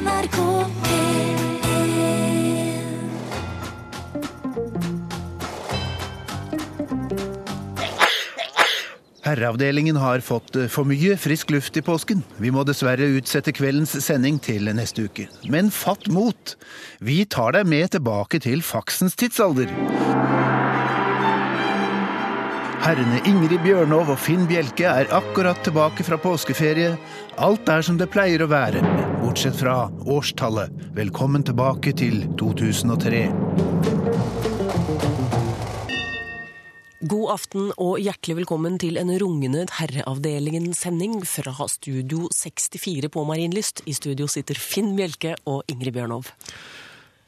NRK P1 Herreavdelingen har fått eh, for mye frisk luft i påsken. Vi må dessverre utsette kveldens sending til neste uke. Men fatt mot! Vi tar deg med tilbake til faksens tidsalder. Herrene Ingrid Bjørnov og Finn Bjelke er akkurat tilbake fra påskeferie. Alt er som det pleier å være, bortsett fra årstallet. Velkommen tilbake til 2003. God aften og hjertelig velkommen til en rungende Herreavdelingen-sending fra Studio 64 på Marienlyst. I studio sitter Finn Bjelke og Ingrid Bjørnov.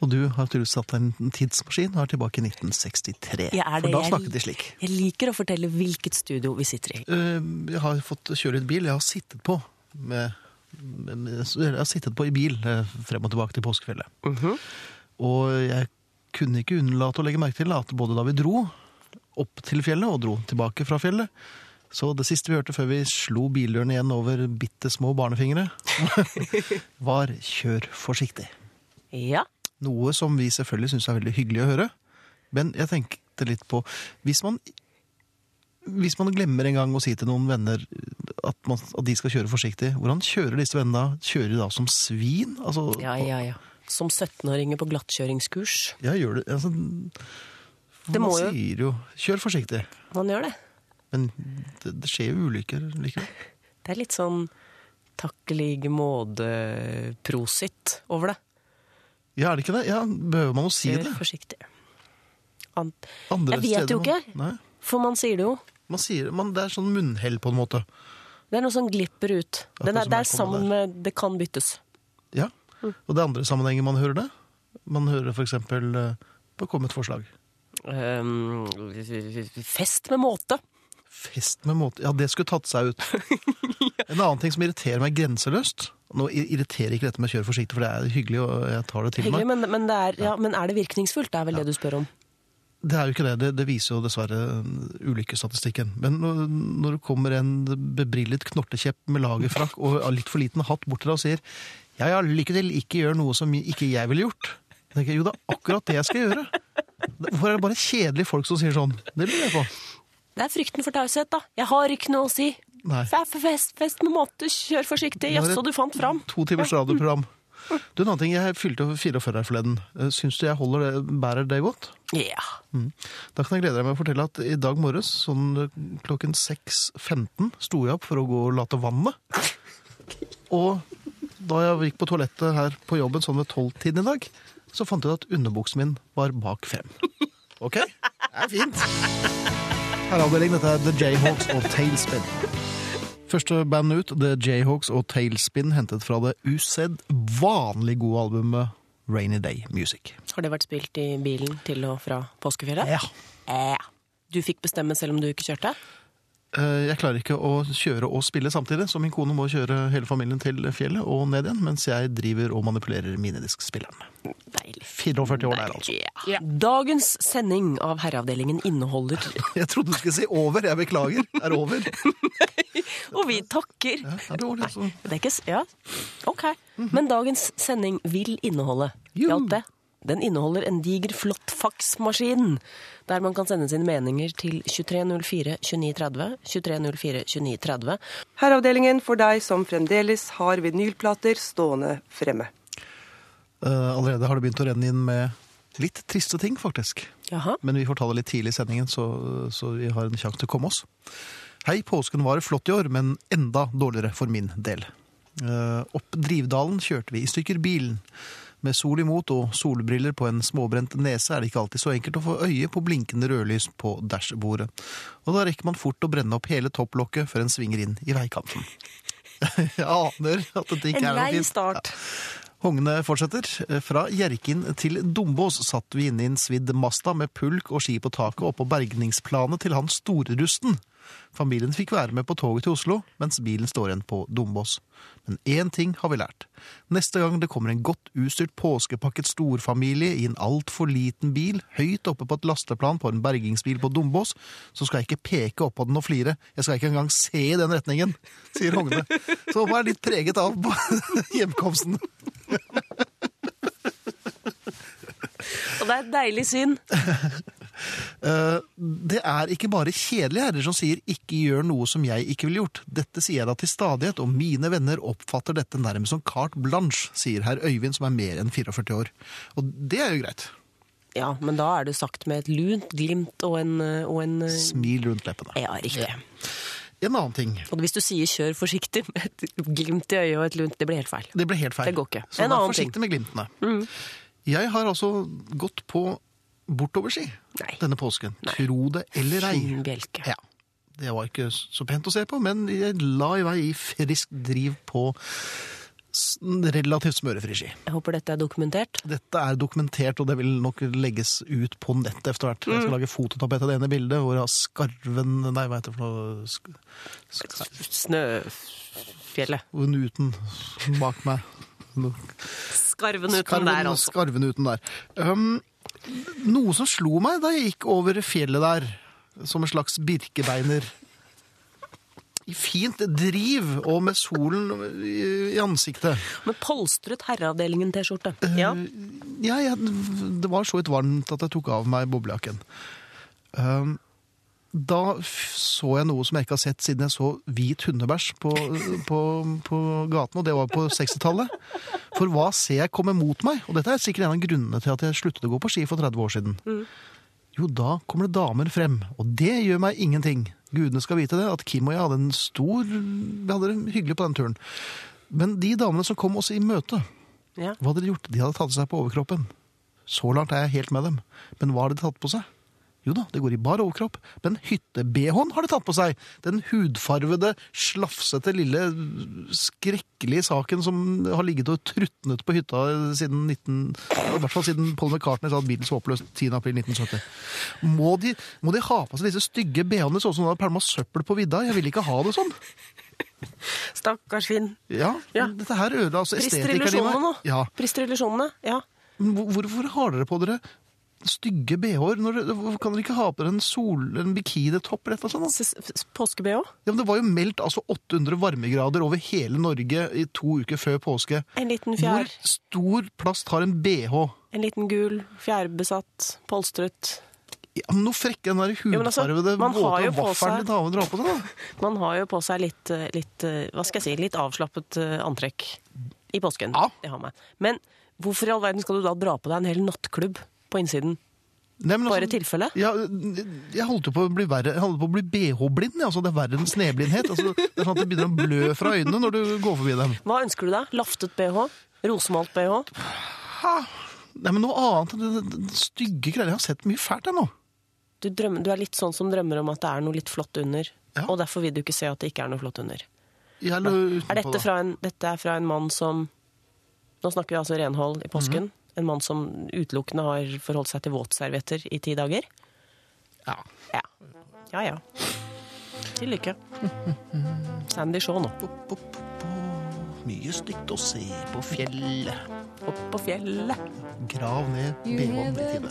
Og du har tydeligvis satt deg en tidsmaskin og er tilbake i 1963. Jeg er. For da snakket de slik. Jeg liker å fortelle hvilket studio vi sitter i. Eh, Jeg har fått kjøre litt bil. Jeg har sittet på med Jeg har sittet på i bil eh, frem og tilbake til påskefjellet. Mhm. Og jeg kunne ikke unnlate å legge merke til at både da vi dro opp til fjellet og dro tilbake fra fjellet, så det siste vi hørte før vi slo bildøren igjen over bitte små barnefingre, var 'kjør forsiktig'. Ja. Noe som vi selvfølgelig syns er veldig hyggelig å høre. Men jeg tenkte litt på Hvis man, hvis man glemmer en gang å si til noen venner at, man, at de skal kjøre forsiktig, hvordan kjører disse vennene da? Kjører de da som svin? Altså, ja, ja, ja. Som 17-åringer på glattkjøringskurs. Ja, gjør det altså, Det Man jo- sier jo 'kjør forsiktig', Man gjør det. men det, det skjer jo ulykker likevel. Det er litt sånn takk i like måte-prosit over det. Ja, er det ikke det? Ja, Behøver man å si Kjør det? forsiktig. An Jeg vet jo ikke. Nei, For man sier det jo. Man sier, man, det er sånn munnhell på en måte. Det er noe som glipper ut. Den er, det er, er sammen med Det kan byttes. Ja. Mm. Og det er andre sammenhenger man hører det. Man hører det eksempel eh, på Kom et forslag. Um, fest med måte. Fest med måte Ja, det skulle tatt seg ut. En annen ting som irriterer meg grenseløst Nå irriterer ikke dette med å kjøre forsiktig, for det er hyggelig, og jeg tar det til Hyggelig, meg. men, men, det er, ja, men er det virkningsfullt? Det er vel det du spør om. Det er jo ikke det. Det, det viser jo dessverre ulykkesstatistikken. Men når, det kommer en bebrillet knortekjepp med lagerfrakk og litt for liten hatt bort til deg og sier ja, ja, lykke til, ikke gjør noe som ikke jeg ville gjort. Jeg tenker, jo, det er akkurat det jeg skal gjøre. Hvorfor er det bare kjedelige folk som sier sånn? Det lurer jeg på. Det er frykten for taushet, da. Jeg har ikke noe å si. Nei. Fest, fest, med måte, kjør forsiktig. Jaså, du fant fram. To timers radioprogram. Du, en annen ting, Jeg fylte 44 her forleden. Eh, Syns du jeg holder det, bærer det godt? Ja. Da kan jeg glede deg med å fortelle at i dag morges, sånn eh, klokken 6.15, sto jeg opp for å gå og late vannet. Og da jeg gikk på toalettet her på jobben sånn ved tolvtiden i dag, så fant jeg ut at underbuksen min var bak frem. Ok? Det er fint. Her er avdelingen. dette er The Jayhawks og Tailspin. Første band ut, The Jayhawks og Tailspin, hentet fra det usedvanlig gode albumet Rainy Day Music. Har det vært spilt i bilen til og fra påskefjellet? Ja. Eh. Du fikk bestemme selv om du ikke kjørte? Eh, Jeg klarer ikke å kjøre og spille samtidig, så min kone må kjøre hele familien til fjellet og ned igjen, mens jeg driver og manipulerer minidiskspilleren. Deilig. 44 år der, altså. Ja. Dagens sending av Herreavdelingen inneholder Jeg trodde du skulle si over. Jeg beklager. Er over? Og vi takker. Ja, det over, altså. Det er ikke s- Ja, ok. Men dagens sending vil inneholde. Hjalp det? Den inneholder en diger, flott faksmaskin, der man kan sende sine meninger til 2304 2930. 2304 2930. Herreavdelingen for deg som fremdeles har vinylplater stående fremme. Uh, allerede har det begynt å renne inn med litt triste ting, faktisk. Jaha. Men vi får ta det litt tidlig i sendingen, så, så vi har en sjanse til å komme oss. Hei, påsken var flott i år, men enda dårligere for min del. Eh, opp Drivdalen kjørte vi i stykker bilen. Med sol imot og solbriller på en småbrent nese er det ikke alltid så enkelt å få øye på blinkende rødlys på dashbordet. Og da rekker man fort å brenne opp hele topplokket før en svinger inn i veikanten. Jeg aner at dette ikke En er noe lei fint. start. Hogene fortsetter. Fra Hjerkinn til Dombås satt vi inne i en svidd Masta med pulk og ski på taket oppå bergningsplanet til han Storerusten. Familien fikk være med på toget til Oslo, mens bilen står igjen på Dombås. Men én ting har vi lært. Neste gang det kommer en godt utstyrt påskepakket storfamilie i en altfor liten bil høyt oppe på et lasteplan på en bergingsbil på Dombås, så skal jeg ikke peke opp på den og flire. Jeg skal ikke engang se i den retningen, sier Hogne. Så hva er litt preget av på hjemkomsten. Og det er et deilig syn. Eh, det er ikke bare kjedelige herrer som sier 'ikke gjør noe som jeg ikke ville gjort'. Dette sier jeg da til stadighet, og mine venner oppfatter dette nærmest som carte blanche, sier herr Øyvind, som er mer enn 44 år. Og det er jo greit. Ja, men da er det sagt med et lunt glimt og en, og en Smil rundt leppene. Ja, riktig. En annen ting. Og hvis du sier 'kjør forsiktig' med et glimt i øyet og et lunt, det blir helt feil. Det blir helt feil. Det går ikke. Så En vær forsiktig ting. med glimtene. Jeg har altså gått på bortoverski Nei. denne påsken. Tro det eller ei. Bjelke. Ja. Det var ikke så pent å se på, men jeg la i vei i frisk driv på relativt smørefri ski. Jeg håper dette er dokumentert. Dette er dokumentert, og det vil nok legges ut på nettet etter hvert. Jeg Mm. skal lage fototapet av det ene bildet, hvor jeg har skarven Nei, hva heter det for noe? Snøfjellet. Newton bak meg. Skarven uten Skarven, der, altså. skarven uten der. Um, noe som slo meg da jeg gikk over fjellet der, som en slags birkebeiner. I fint driv og med solen i, ansiktet. Med polstret herreavdelingen-T-skjorte. Ja. Ja, jeg, det var så vidt varmt at jeg tok av meg boblejakken. Um, da så jeg noe som jeg ikke har sett siden jeg så hvit hundebæsj på, på, på gaten, og det var på 60-tallet. For hva ser jeg komme mot meg? Og dette er sikkert en av grunnene til at jeg sluttet å gå på ski for 30 år siden. Jo, da kommer det damer frem, og det gjør meg ingenting. Gudene skal vite det, at Kim og jeg hadde en stor Vi hadde det hyggelig på den turen. Men de damene som kom oss i møte, ja. hva hadde de gjort? De hadde tatt seg på overkroppen. Så langt er jeg helt med dem. Men hva har de tatt på seg? Jo da, det går i bar overkropp, men hytte-BH-en har de tatt på seg. Den hudfarvede, slafsete, lille, skrekkelige saken som har ligget og trutnet på hytta siden 19... I hvert fall siden Paul McCartney sa at bilen så oppløst 10. april 1970. Må de, må de ha på seg disse stygge BH-ene sånn som de har pælma søppel på vidda? Jeg vil ikke ha det sånn. Stakkars Finn. Ja, Ja. Dette her ødela altså estetikken nå. Ja. Prister illusjonene, ja. Hvorfor har dere på dere stygge BH-er? Kan dere ikke ha på dere en, sol, en bikinitopp eller noe sånt? Påske-BH. Ja, men det var jo meldt altså 800 varmegrader over hele Norge i to uker før påske. En liten fjær. Hvor stor plass tar en BH? En liten gul, fjærbesatt, polstret. Ja, men Noe frekke den der hudfarvede altså, våte vaffelen seg- damer drar på seg. da. Man har jo på seg litt, eh, litt eh, hva skal jeg si, litt avslappet eh, antrekk i påsken. Ja. Det har man. Men hvorfor i all verden skal du da dra på deg en hel nattklubb på innsiden? Nei, men Bare altså- tilfelle? Ja, jeg holdt på å bli verre. På å bli BH-blind. Altså, det er verre enn sneblindhet. Altså, det er sånn at det begynner å blø fra øynene når du går forbi dem. Hva ønsker du deg? Laftet BH? Rosemalt BH? Nei, men noe annet enn det stygge greier. Jeg har sett mye fælt jeg nå. Du, drømmer, du er litt sånn som drømmer om at det er noe litt flott under, Ja. og derfor vil du ikke se at det ikke er noe flott under. Er dette da. fra en, dette er fra en mann som Nå snakker vi altså renhold i påsken. Mhm. En mann som utelukkende har forholdt seg til våtservietter i ti dager. Ja. Ja. Ja ja. Til lykke. Sandy Shaw nå. Mye stygt å se på fjellet. Opp på fjellet. Grav ned tide.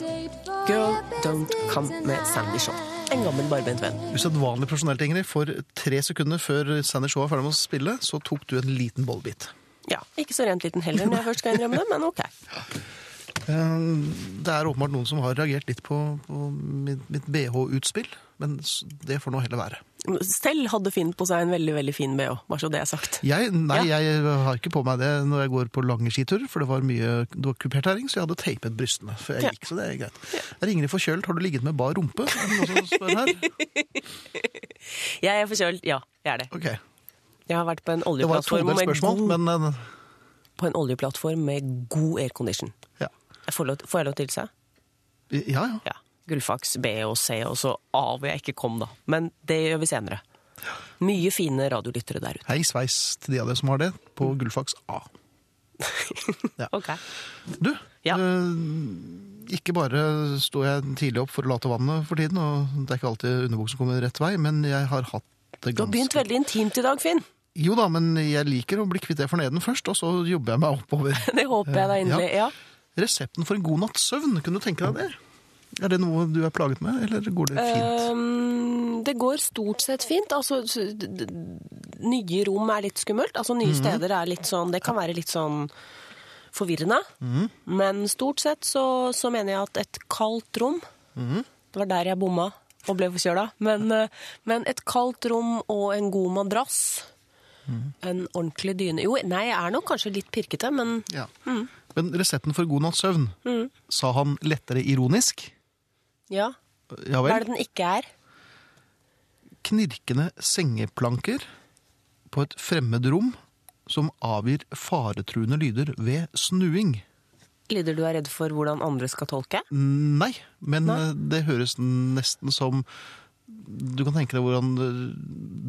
Girl Don't Come med Sandy Shaw. En gammel barbent venn. Usedvanlig profesjonelt, Ingrid. For tre sekunder før Sandy Shaw er ferdig med å spille, så tok du en liten bollbit. Ja, Ikke så rent liten heller, når jeg først skal innrømme det, men ok. Eh, Det er åpenbart noen som har reagert litt på, på mitt, mitt BH-utspill, men det får nå heller være. Selv hadde Finn på seg en veldig veldig fin bh, bare så det er sagt. Jeg, nei, Ja. jeg har ikke på meg det når jeg går på lange skiturer, for det var mye det var kupert herring, så jeg hadde teipet brystene før jeg Ja. gikk, så det er greit. Er Ingrid forkjølt? Har du ligget med bar rumpe? Er det noen som spør her? Jeg er forkjølt, ja, jeg er det. Ok. Jeg har vært på en oljeplattform, med god, men eh, på en oljeplattform med god aircondition. ja. Får, lov, får jeg lov til seg? Ja, ja. Ja. Gullfaks B og C, og så A hvor jeg ikke kom, da. Men det gjør vi senere. Mye fine radiolyttere der ute. Hei sveis til de av dere som har det, på Gullfaks A. Ok. Du, Ja. øh, ikke bare står jeg tidlig opp for å late vannet for tiden, og det er ikke alltid underbuksen kommer rett vei, men jeg har hatt det ganske Du har begynt veldig intimt i dag, Finn. Jo da, men jeg liker å bli kvitt det forneden først, og så jobber jeg meg oppover. Det håper jeg da inderlig. Ja. Resepten for en god natts søvn, kunne du tenke deg det? Er det noe du er plaget med, eller går det fint? Um, det går stort sett fint. Altså, nye rom er litt skummelt. Altså, nye steder er litt sånn Det kan være litt sånn forvirrende. Men stort sett så, så mener jeg at et kaldt rom Det var der jeg bomma og ble forkjøla. Men, eh, men et kaldt rom og en god madrass. En ordentlig dyne Jo, nei, jeg er nok kanskje litt pirkete, men Ja. Men resepten for god natts søvn, sa han lettere ironisk. ja. Ja Hva er det den ikke er? Knirkende sengeplanker på et fremmed rom som avgir faretruende lyder ved snuing. Lyder du er redd for hvordan andre skal tolke? Nei, men Nei. eh, det høres nesten som Du kan tenke deg hvordan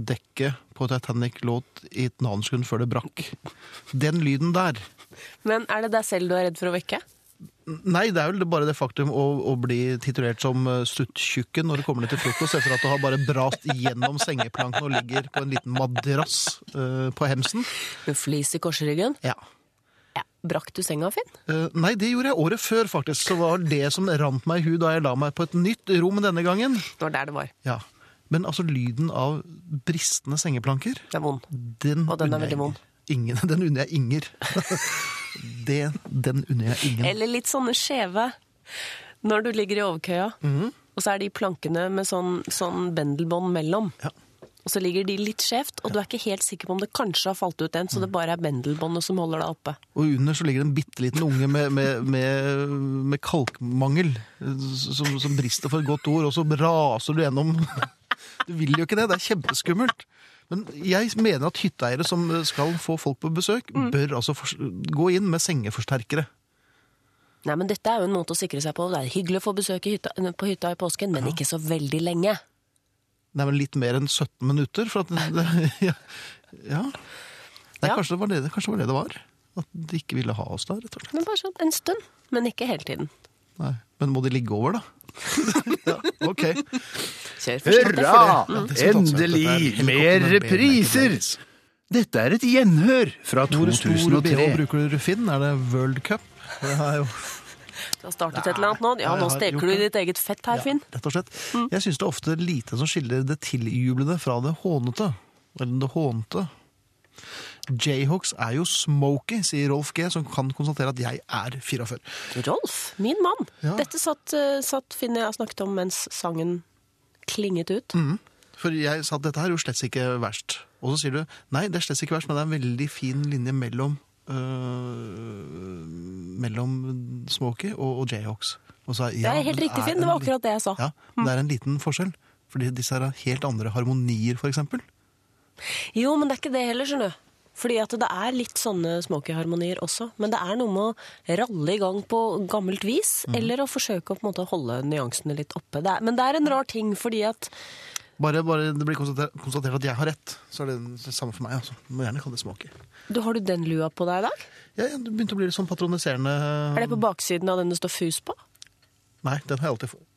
dekket på Titanic låt i et annet sekund før det brakk. Den lyden der. Men er det deg selv du er redd for å vekke? Nei, det er vel bare det faktum å, å bli titulert som eh, stuttjukken når det kommer ned til frokost, etter at du har bare brast gjennom sengeplanken og ligger på en liten madrass uh, på hemsen. Med flis i korsryggen? Ja. Brakk du senga, Finn? Uh, nei, det gjorde jeg året før, faktisk. Så var det som rant meg i hu da jeg la meg på et nytt rom denne gangen. Det var der det var. Ja. Men altså, lyden av bristende sengeplanker, Det er vond. den, Og den er veldig vond. Ingen, den unner jeg Inger. det, den unner jeg ingen. Eller litt sånne skjeve. Når du ligger i overkøya, og så er de plankene med sånn, sånn bendelbånd mellom. Ja. Og så ligger de litt skjevt, og du er ikke helt sikker på om det kanskje har falt ut en, så det bare er bendelbåndet som holder deg oppe. Og under så ligger det en bitte liten unge med, med, med, med kalkmangel, som, som brister for et godt ord, og så raser du gjennom. Du vil jo ikke det, det er kjempeskummelt. Men jeg mener at hytteeiere som skal få folk på besøk, bør altså gå inn med sengeforsterkere. Nei, men dette er jo en måte å sikre seg på. Det er hyggelig å få besøk i hytta, på hytta i påsken, men ikke så veldig lenge. Det er vel litt mer enn 17 minutter, for at det, det, ja. ja. Nei, Ja. Kanskje, det var det, kanskje det var det det var? At de ikke ville ha oss der, rett og slett. Men bare sånn en stund. Men ikke hele tiden. Nei. Men må de ligge over, da? ja, ok. Hurra! Mm. Endelig! er Mer repriser! Dette er et gjenhør fra Hvor stor BH bruker du, Finn? Er det World Cup? Det er jo Du har startet et eller annet nå. Ja, nå steker du i ditt eget fett her, Finn. rett og slett. Jeg syns det er ofte lite som skiller det tiljublede fra det hånete. Eller det hånte. Jayhawks er jo smoky, sier Rolf G, som kan konstatere at jeg er 44. Rolf, min mann. Ja. Dette satt, eh, satt Finn jeg snakket om mens sangen klinget ut. For jeg sa at dette her er jo slett ikke verst. Og så sier du nei, det er slett ikke verst, men det er en veldig fin linje mellom mellom Smoky og, og Jayhawks. Og så, Det er helt riktig, Finn. Det var akkurat det jeg sa. Ja, men det er en liten forskjell. Fordi disse her har helt andre harmonier, eksempel. Jo, men det er ikke det heller, skjønner du. Fordi at det er litt sånne smoky-harmonier også. Men det er noe med å ralle i gang på gammelt vis, eller å forsøke å på en måte holde nyansene litt oppe. Det er, men det er en rar ting, fordi at Bare, bare det blir konstatert, konstatert at jeg har rett, så er det det samme for meg. Altså. Må gjerne kalle det Smoky. du, Har du den lua på deg i dag? Ja, ja, det begynte å bli litt sånn patroniserende Er det på baksiden av den det står FUS på? Nei, den har jeg alltid fått.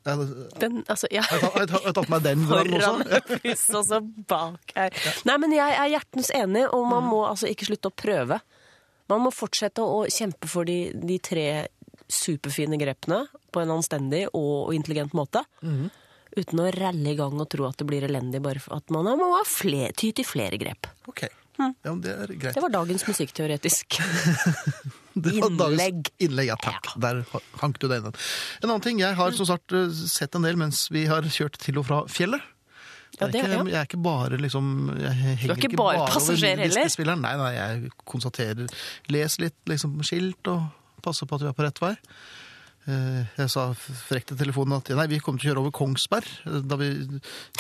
Den, altså, ja. jeg har- tatt meg den foran Foran også. FUS, og så bak her. Nei, men jeg er hjertens enig, og man må altså ikke slutte å prøve. Man må fortsette å kjempe for de, de tre superfine grepene på en anstendig og intelligent måte. Uten å ralle i gang og tro at det blir elendig, bare for at man må ha ty til flere grep. Ok, ja, men det er. Det var dagens musikkteoretisk. Var dagens innlegg. Innlegg, ja takk. Der hank du deg inn. En annen ting, jeg har som sagt eh, sett en del mens vi har kjørt til og fra fjellet. Ja, det er ikke. Jeg er ikke bare liksom Jeg er ikke bare passasjer heller? Nei, nei, jeg konstaterer Leser litt liksom skilt og passer på at vi er på rett vei. Eh, Jeg sa frekt til telefonen at nei, vi kommer til å kjøre over Kongsberg. Da vi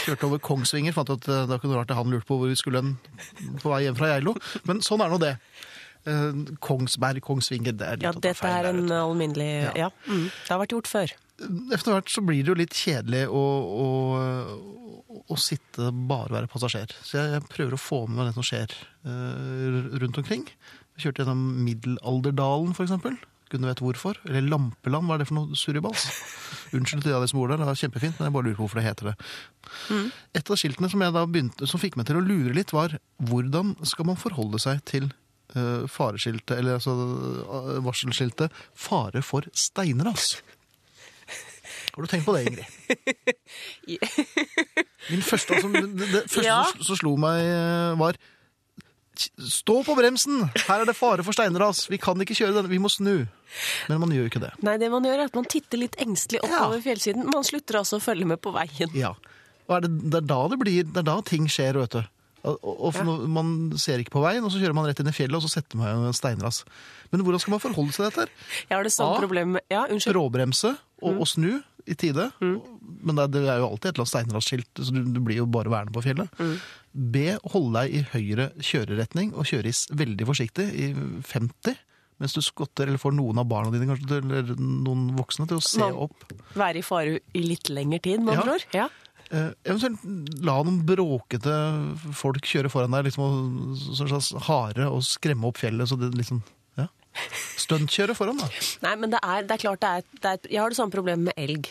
kjørte over Kongsvinger, fant vi at eh, det kunne vært det han lurte på hvor vi skulle en, på vei hjem fra Geilo. Men sånn er nå det. Eh, Kongsberg, Kongsvinger, det er litt Ja, dette feil er en der, alminnelig Ja. Ja. Mm, det har vært gjort før. Etter hvert så blir det jo litt kjedelig å, å, å sitte bare og være passasjer. Så jeg, jeg prøver å få med meg det som skjer eh, rundt omkring. Vi kjørte gjennom Middelalderdalen, for eksempel. Gudene vet hvorfor. Eller Lampeland, hva er det for noe surribals? Unnskyld til de som bor der, det var kjempefint, men jeg bare lurer på hvorfor det heter det. Et av skiltene som, jeg da begynte, som fikk meg til å lure litt, var hvordan skal man forholde seg til uh, fareskiltet, eller altså uh, varselskiltet 'Fare for steinras'. Har du tenkt på det, Ingrid? Min første, altså, det, det første Ja. som, som slo meg, eh, var Stå på bremsen! Her er det fare for steinras. Vi kan ikke kjøre denne, vi må snu. Men man gjør jo ikke det. Nei, det man gjør er at man titter litt engstelig oppover fjellsiden. Man slutter altså å følge med på veien. Ja. Og er det, det er da det blir, det er da ting skjer, vet du. Og, og, Ja. Man ser ikke på veien, og så kjører man rett inn i fjellet, og så setter man en steinras. Men hvordan skal man forholde seg til dette? Jeg har det samme problemet Ja, unnskyld. Bråbremse og, og snu i tide. Men det er, det jo alltid et eller annet steinrasskilt, så du, du blir jo bare værende på fjellet. B. Holde deg i høyre kjøreretning og kjøre veldig forsiktig i 50. Mens du skotter eller får noen av barna dine kanskje, eller noen voksne til å se Man- opp. Være i fare i litt lengre tid, med Ja. ord. Ja. Eh, eventuelt la noen bråkete folk kjøre foran deg, liksom og, sånn slags hare, og skremme opp fjellet. så det liksom, ja. Stuntkjøre foran, da. Nei, men det er, det er klart det er, det er Jeg har det samme problemet med elg.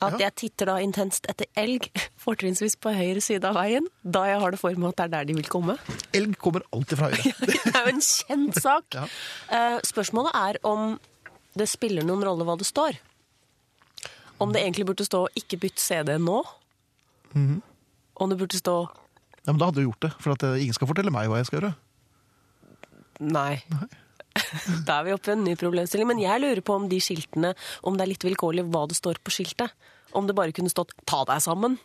At jeg titter da intenst etter elg, fortrinnsvis på høyre side av veien, da jeg har det for meg at det er der de vil komme. Elg kommer alltid fra høyre. Det er jo en kjent sak. Ja. Eh, spørsmålet er om det spiller noen rolle hva det står. Om det egentlig burde stå 'ikke bytt CD nå'. Mhm. Om det burde stå Ja, men da hadde du gjort det, for at eh, ingen skal fortelle meg hva jeg skal gjøre. Nei. Da er vi oppe i en ny problemstilling. Men jeg lurer på om de skiltene, om det er litt vilkårlig hva det står på skiltet. Om det bare kunne stått 'ta deg sammen'.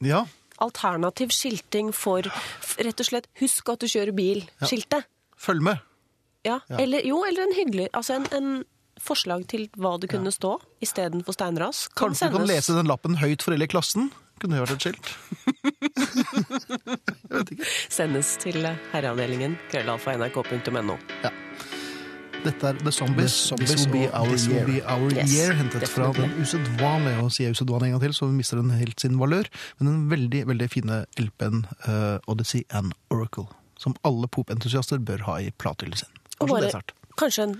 Ja, Alternativ skilting for rett og slett 'husk at du kjører bil'-skiltet. følg med. Ja. Ja. Eller, jo, eller en hyggelig Altså en, en forslag til hva det kunne stå istedenfor steinras. Kan Kanskje du kan lese den lappen høyt for hele klassen? Kunne hørt et skilt? jeg vet ikke. sendes til herreavdelingen krøllalfa.nrk.no. Ja. Dette er The Zombies. The Zombies This will be our This year. Will Be Our Yes, Year. hentet fra den usedvanlige, og sier usedvanlig en gang til, så vi mister den helt sin valør, men den veldig, veldig fine LP-en uh, Odyssey and Oracle, som alle pop-entusiaster bør ha i platehyllen sin. Og Kanskje bare, det er snart. kanskje en,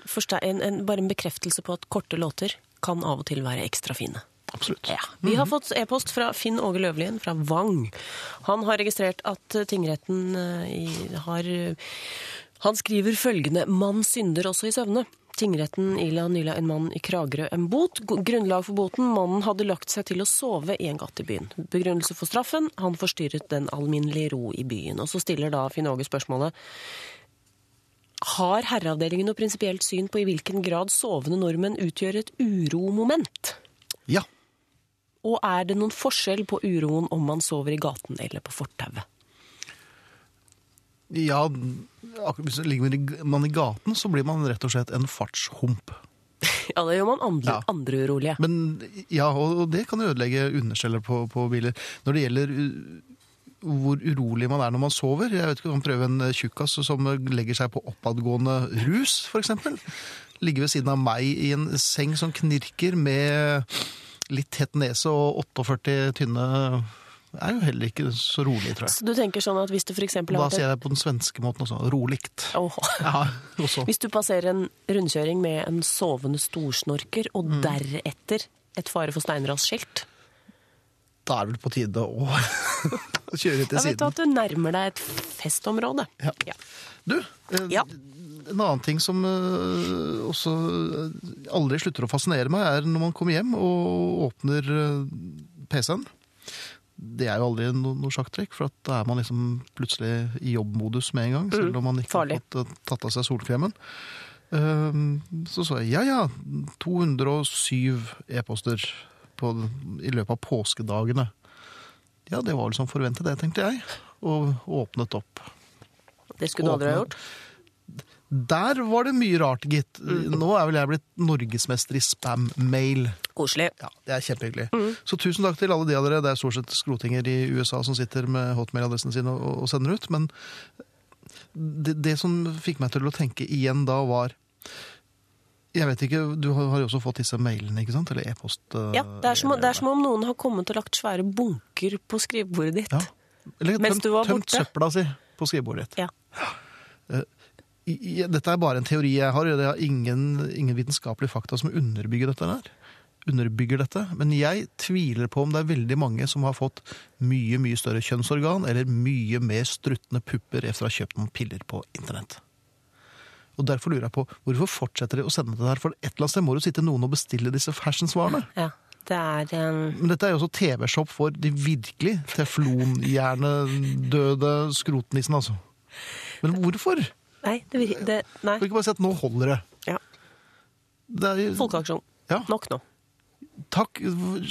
en, en, bare en bekreftelse på at korte låter kan av og til være ekstra fine. Absolutt. Ja. Vi har fått e-post fra Finn Åge Løvlien fra Vang. Han har registrert at tingretten eh, i, har Han skriver følgende 'Mann synder også i søvne'. Tingretten ila nylig en mann i Kragerø en bot. Grunnlag for boten mannen hadde lagt seg til å sove i en gate i byen. Begrunnelse for straffen han forstyrret den alminnelige ro i byen. Og så stiller da Finn Åge spørsmålet har Herreavdelingen noe prinsipielt syn på i hvilken grad sovende nordmenn utgjør et uromoment? Ja. Og er det noen forskjell på uroen om man sover i gaten eller på fortauet? Ja, hvis ligger man i- man i gaten, så blir man rett og slett en fartshump. Ja, det gjør man andre, Ja. andre urolige. Men ja, og det kan ødelegge understeller på, på biler. Når det gjelder uh, hvor urolig man er når man sover Jeg vet ikke man prøver en uh, tjukkas som legger seg på oppadgående rus, f.eks. Ligge ved siden av meg i en seng som knirker med litt tett nese og 48 tynne er jo heller ikke så rolig, tror jeg. Så du tenker sånn at hvis du for eksempel Da sier jeg på den svenske måten også. Roligt. Oh. Ja, også. Hvis du passerer en rundkjøring med en sovende storsnorker, og Mm. deretter et fare for steinrasskilt, Da er det vel på tide å kjøre til da vet du at du nærmer deg et festområde. Ja. Ja. Du, eh, Ja. en annen ting som eh, også eh, aldri slutter å fascinere meg, er når man kommer hjem og åpner eh, PC-en. Det er jo aldri no, noe sjakktrekk, for at da er man liksom plutselig i jobbmodus med en gang, selv om man ikke farlig. har fått eh, tatt av seg solkremen. Eh, Så sa jeg ja ja, 207 e-poster i løpet av påskedagene. Ja, det var vel som forventet det, tenkte jeg, og åpnet opp. Det skulle du aldri ha gjort. Der var det mye rart, gitt. Mm. Nå er vel jeg blitt norgesmester i spam-mail. Koselig. Ja, Det er kjempehyggelig. Mm. Så tusen takk til alle de av dere. Det er stort sett skrotinger i USA som sitter med hotmail-adressen sin og, og sender ut. Men det, det som fikk meg til å tenke igjen da, var Jeg vet ikke, Du har jo også fått disse mailene, ikke sant? Eller e-post? eh, Ja, det er, som, det er som om noen har kommet og lagt svære bunker på skrivebordet ditt. Ja. Eller Mens tømt, du var tømt borte. søpla si på skrivebordet ditt. Ja. Dette er bare en teori jeg har. og Det har ingen, ingen vitenskapelige fakta som underbygger dette. der. Underbygger dette. Men jeg tviler på om det er veldig mange som har fått mye mye større kjønnsorgan eller mye mer struttende pupper etter å ha kjøpt noen piller på internett. Og Derfor lurer jeg på hvorfor fortsetter de å sende det her? For et eller annet sted må jo sitte noen og bestille disse fashionsvarene. ja. Det er um... Men dette er jo også TV-shop for de virkelig teflonhjernedøde skrotnissene, altså. Men hvorfor? Nei, det, vir- det Nei. Kan ikke bare si at nå holder det? Ja. det er, Folkeaksjon. Ja. Nok nå. Takk,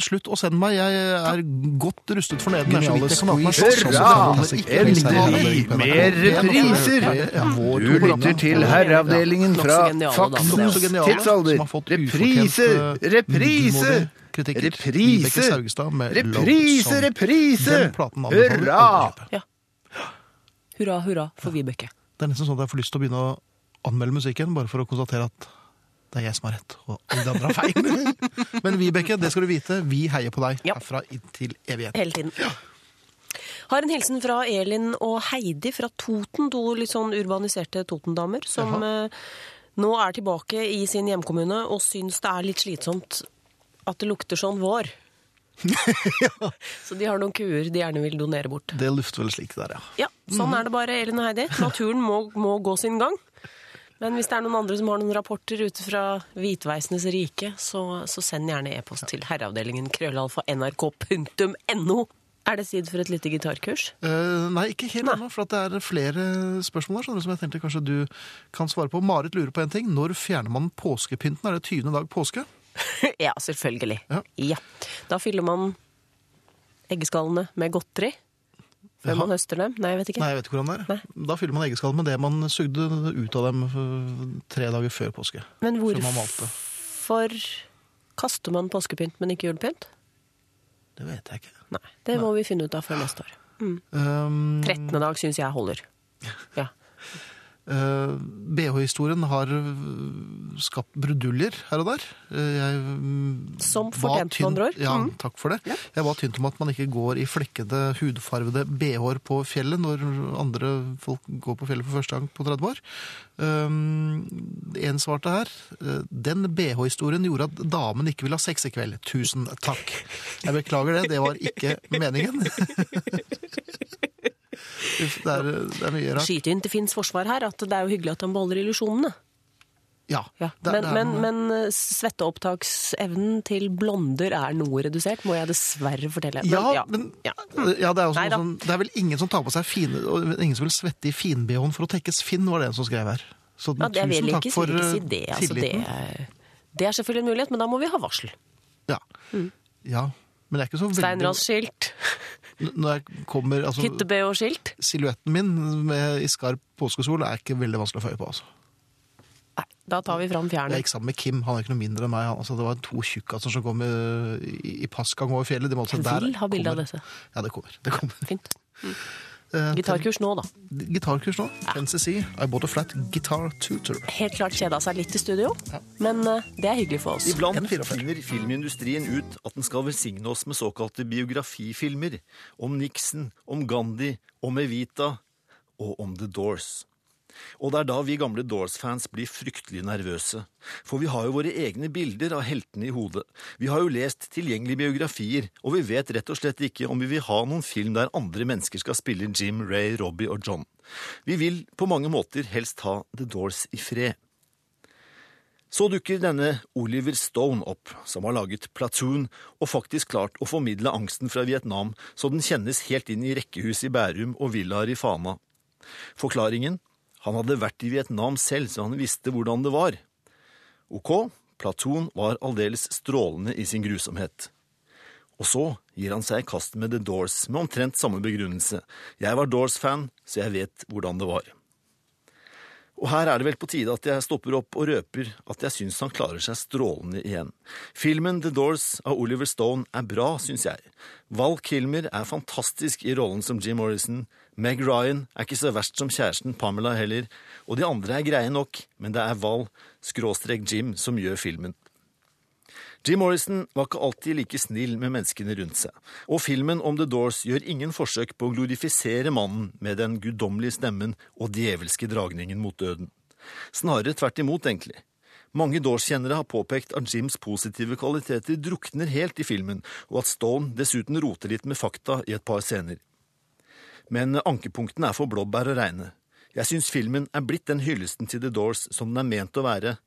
slutt å sende meg. Jeg er godt rustet for neden. Holder ikke. Endelig! Mer repriser! Du lytter til Herreavdelingen fra geniale geniale, tidsalder. som har fått Reprise! Reprise! Reprise! Reprise! Reprise! Hurra! Hurra, hurra for Vibeke. Det er nesten sånn at jeg får lyst til å begynne å anmelde musikken, bare for å konstatere at det er jeg som har rett, og alle de andre har feil. Men Vibeke, det skal du vite, vi heier på deg Ja. herfra inntil evigheten. Hele tiden. Har en hilsen fra Elin og Heidi fra Toten, to litt sånn urbaniserte Toten-damer, som Jaha. nå er tilbake i sin hjemkommune og syns det er litt slitsomt at det lukter sånn vår. Så de har noen kuer de gjerne vil donere bort. Det lufter vel slik der, ja. Ja, sånn er det bare, Elin og Heidi. Naturen må, må gå sin gang. Men hvis det er noen andre som har noen rapporter ute fra Hvitveisenes rike, så, så send gjerne e-post til herreavdelingen krøllalfa nrk.no. Er det tid for et lite gitarkurs? Uh, nei, ikke helt ennå, for at det er flere spørsmål der, som jeg tenkte kanskje du kan svare på. Marit lurer på en ting. Når fjerner man påskepynten? Er det 20. dag påske? ja, selvfølgelig. Ja. Ja. Da fyller man eggeskallene med godteri før Jaha. man høster dem. Nei, jeg vet ikke. Nei, jeg vet ikke hvordan det er. Nei. Da fyller man eggeskallene med det man sugde ut av dem eh, tre dager før påske. Men hvorfor kaster man påskepynt, men ikke julepynt? Det vet jeg ikke. Nei, det må vi finne ut av før neste år. Um, 13. dag syns jeg holder. Ja. Eh, BH-historien har skapt bruduljer her og der. Eh, jeg mm, Som fortjent, med andre ord. Ja, Mm. takk for det. Jeg var tynt om at man ikke går i flekkede, hudfarvede BH-er på fjellet når andre folk går på fjellet for første gang på 30 år. Um, en svarte her. eh, Den BH-historien gjorde at damen ikke ville ha sex i kveld. Tusen takk. Jeg beklager det, det var ikke meningen. Uff, Det er, det er mye rart. Skyte inn til Finns forsvar her at det er jo hyggelig at han beholder illusjonene. Ja. Ja. det er- Men, det er men, men eh, svetteopptaksevnen til blonder er noe redusert, må jeg dessverre fortelle. Men, Ja, men ja. ja, det, er da. det er vel ingen som tar på seg fine Ingen som vil svette i fin-BH-en for å tekkes Finn, var det en som skrev her. Så Ja, det tusen takk ikke, for si eh, det. Altså, det, tilliten. er- det er selvfølgelig en mulighet, men da må vi ha varsel. Ja. ja. Men det er ikke så veldig Steinrasskilt, N- Når jeg kommer altså, Hyttebø og skilt? Silhuetten min med, i skarp påskesol er ikke veldig vanskelig å få øye på. Altså. Nei, da tar vi fram Jeg gikk sammen med Kim, han er ikke noe mindre enn meg. Han, altså, det var to tjukkaser som kom eh, i, i passgang over fjellet. De måtte, Jeg der vil ha bilde av dette. Ja, det kommer. Det kommer. Fint. Eh, Gitarkurs nå, da. Gitarkurs nå. NCC. I bought a flat guitar tutor. Helt klart kjeda seg litt i studio, men eh, det er hyggelig for oss. Iblant finner filmindustrien ut at den skal velsigne oss med såkalte biografifilmer om Nixon, om Gandhi, om Evita og om The Doors. Og det er da vi gamle Doors-fans blir fryktelig nervøse. For vi har jo våre egne bilder av heltene i hodet. Vi har jo lest tilgjengelige biografier, og vi vet rett og slett ikke om vi vil ha noen film der andre mennesker skal spille Jim, Ray, Robbie og John. Vi vil på mange måter helst ha The Doors i fred. Så dukker denne Oliver Stone opp, som har laget Platoon og faktisk klart å formidle angsten fra Vietnam så den kjennes helt inn i rekkehuset i Bærum og villaer i Fana. Forklaringen? Han hadde vært i Vietnam selv, så han visste hvordan det var. Ok, Platon var aldeles strålende i sin grusomhet. Og så gir han seg i kast med The Doors med omtrent samme begrunnelse. Jeg var Doors-fan, så jeg vet hvordan det var. Og her er det vel på tide at jeg stopper opp og røper at jeg syns han klarer seg strålende igjen. Filmen The Doors av Oliver Stone er bra, syns jeg. Val Kilmer er fantastisk i rollen som Jim Morrison. Meg Ryan er ikke så verst som kjæresten Pamela heller. Og de andre er greie nok, men det er Val, skråstrek Jim, som gjør filmen. Jim Morrison var ikke alltid like snill med menneskene rundt seg, og filmen om The Doors gjør ingen forsøk på å glorifisere mannen med den guddommelige stemmen og djevelske dragningen mot døden. Snarere tvert imot, egentlig. Mange Doors-kjennere har påpekt at Jims positive kvaliteter drukner helt i filmen, og at Stone dessuten roter litt med fakta i et par scener. Men ankepunktene er for blåbær å regne. Jeg syns filmen er blitt den hyllesten til The Doors som den er ment å være.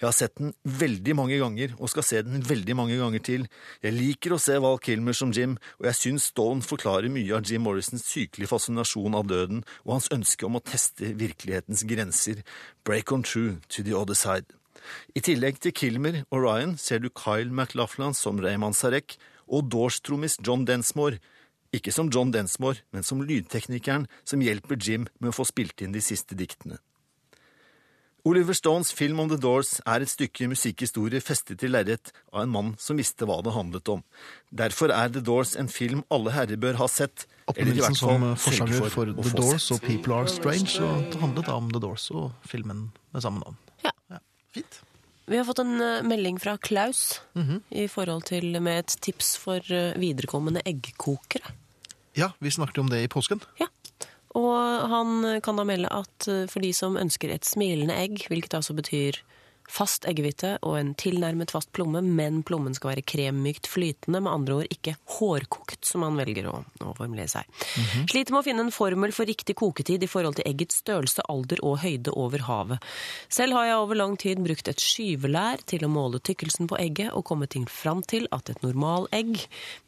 Jeg har sett den veldig mange ganger, og skal se den veldig mange ganger til. Jeg liker å se Val Kilmer som Jim, og jeg syns Stone forklarer mye av Jim Morrisons sykelige fascinasjon av døden og hans ønske om å teste virkelighetens grenser. Break on true to the other side. I tillegg til Kilmer og Ryan ser du Kyle McLaughlin som Rayman Sarek og Doors-trommis John Densmore. Ikke som John Densmore, men som lydteknikeren som hjelper Jim med å få spilt inn de siste diktene. Oliver Stones film om The Doors er et stykke musikkhistorie festet til lerret av en mann som visste hva det handlet om. Derfor er The Doors en film alle herrer bør ha sett, fall som forsanger for for The Doors og People Are Strange, og det handlet da om The Doors og filmen med samme navn. Ja. Ja, fint. Vi har fått en eh, melding fra Klaus i forhold til med et tips for eh, viderekommende eggkokere. Ja, vi snakket om det i påsken. Ja. Og han kan da melde at eh, for de som ønsker et smilende egg, hvilket altså betyr fast eggehvite og en tilnærmet fast plomme, men plommen skal være kremmykt flytende, med andre ord ikke hårkokt, som han velger å, å formulere seg. Sliter med å finne en formel for riktig koketid i forhold til eggets størrelse, alder og høyde over havet. Selv har jeg over lang tid brukt et skyvelær til å måle tykkelsen på egget, og kommet til fram til at et normal egg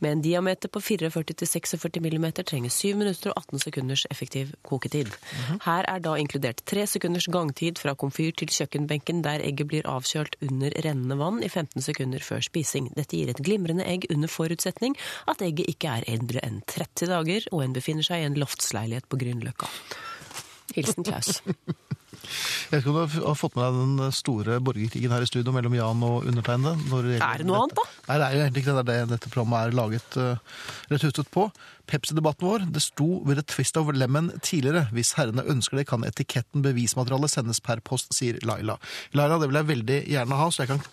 med en diameter på 44-46 mm trenger 7 minutter og 18 sekunders effektiv koketid. Her er da inkludert 3 sekunders gangtid fra komfyr til kjøkkenbenken der egget blir avkjølt under rennende vann i 15 sekunder før spising. Dette gir et glimrende egg under forutsetning at egget ikke er eldre enn 30 dager og en befinner seg i en loftsleilighet på Grünerløkka. Hilsen Klaus. Jeg vet ikke om du har fått med deg den store borgerkrigen her i studio mellom Jan og undertegnede? Er det noe annet, da? Nei, det er jo egentlig ikke det. Det er det dette programmet er laget uh, rett hustet på. Pepsi-debatten vår, det sto ved et twist of lemon tidligere. Hvis herrene ønsker det, kan etiketten bevismateriale sendes per post, sier Laila. Laila, det vil jeg veldig gjerne ha, så jeg kan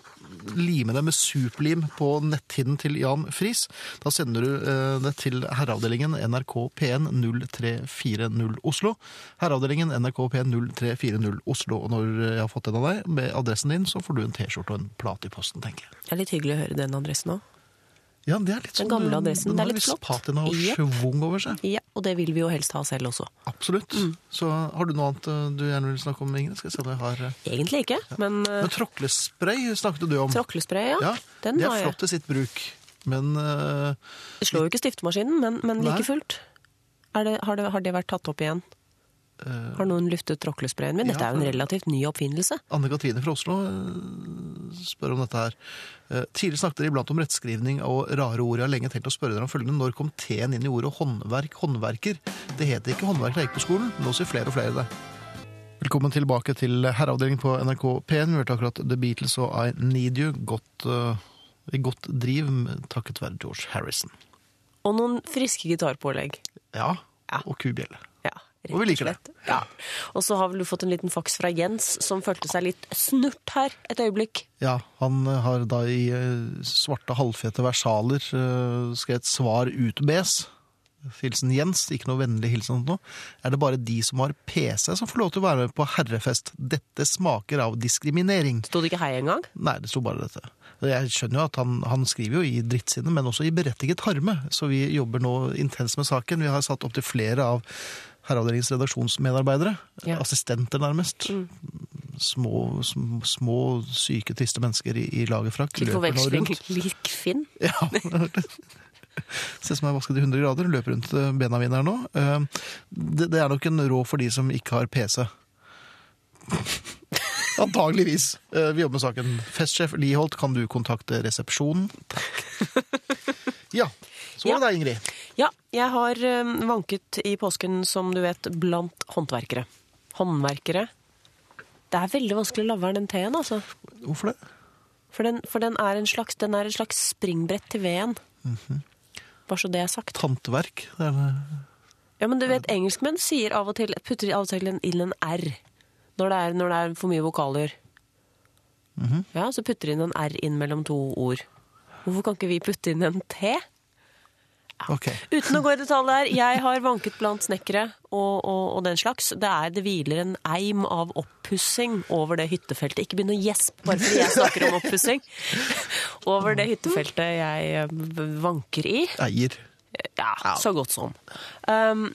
lime det med superlim på netthinnen til Jan Friis. Da sender du eh, det til herreavdelingen NRK P1 0340 Oslo. Herreavdelingen NRK P1 0340 Oslo. Og når jeg har fått den av deg med adressen din, så får du en T-skjorte og en plate i posten, tenker jeg. Det er litt hyggelig å høre den adressen òg. Ja, det er litt Den sånn, gamle adressen, Den det er har litt litt flott. patina og yep. schwung over seg. Ja, og det vil vi jo helst ha selv også. Absolutt. Mm. Så har du noe annet eh, du gjerne vil snakke om, Ingrid? Skal jeg se om jeg har eh, Egentlig ikke, men uh, Men tråklespray snakket du om. tråklespray, ja. Ja, Den det er har flott i sitt bruk. Men uh, Det slår jo ikke stiftemaskinen, men, men like fullt. Er det, har, det, har det vært tatt opp igjen? Har noen luftet tråklesprayen min? ja, Dette er jo en relativt ny oppfinnelse. Anne Katrine fra Oslo eh, spør om dette her. Eh, Tidligere snakket dere iblant om rettskrivning og rare ord. Jeg har lenge tenkt å spørre dere om følgende. Når kom T-en inn i ordet håndverk, håndverker? Det het ikke håndverk da jeg gikk på skolen. Nå sier flere og flere det. Velkommen tilbake til herreavdelingen på NRK P1. Vi hørte akkurat The Beatles og I Need You. Godt, uh, godt driv takket være George Harrison. Og noen friske gitarpålegg. Ja, Ja. og kubjelle. Ja, Og vi liker det. Ja. Og så har vel du fått en liten faks fra Jens, som følte seg litt snurt her et øyeblikk. Ja, han har da i eh, svarte halvfete versaler eh, skrevet svar ut bes. Hilsen Jens, ikke noe vennlig hilsen. nå. Er det bare de som har PC som får lov til å være med på herrefest? Dette smaker av diskriminering. Sto det ikke hei engang? Nei, det sto bare dette. Jeg skjønner jo at han, han skriver jo i drittsinne, men også i berettiget harme. Så vi jobber nå intenst med saken. Vi har satt opp til flere av Herreavdelingens redaksjonsmedarbeidere. Ja. Assistenter, nærmest. Små, små, små, syke, triste mennesker i, i lagerfrakk. Til forveksling lik Finn. Ja. Ser ut som jeg har vasket i 100 grader. Løper rundt bena mine her nå. Eh, Det, det er nok en råd for de som ikke har PC. Antageligvis. Eh, Vi jobber med saken. Festsjef Liholt, kan du kontakte resepsjonen? Takk. Ja. Så var det deg, Ingrid. Ja, jeg har eh, vanket i påsken, som du vet, blant håndverkere. Håndverkere. Det er veldig vanskelig å la være den T-en, altså. Hvorfor det? For den, for den, er en slags, den er en slags springbrett til V-en. Mhm. Bare så det er sagt. Tantverk? Det er, Ja, men du vet, engelskmenn sier av og til, putter av og til en- inn en R når det er, når det er for mye vokaler. Mhm. Ja, så putter de inn en R inn mellom to ord. Hvorfor kan ikke vi putte inn en T? Ok. Uten å gå i detalj der, jeg har vanket blant snekkere og, og, og den slags. Det, er, det hviler en eim av oppussing over det hyttefeltet. Ikke begynn å gjespe bare fordi jeg snakker om oppussing. Over det hyttefeltet jeg eh, vanker i. Eier. Ja, så godt som. Um,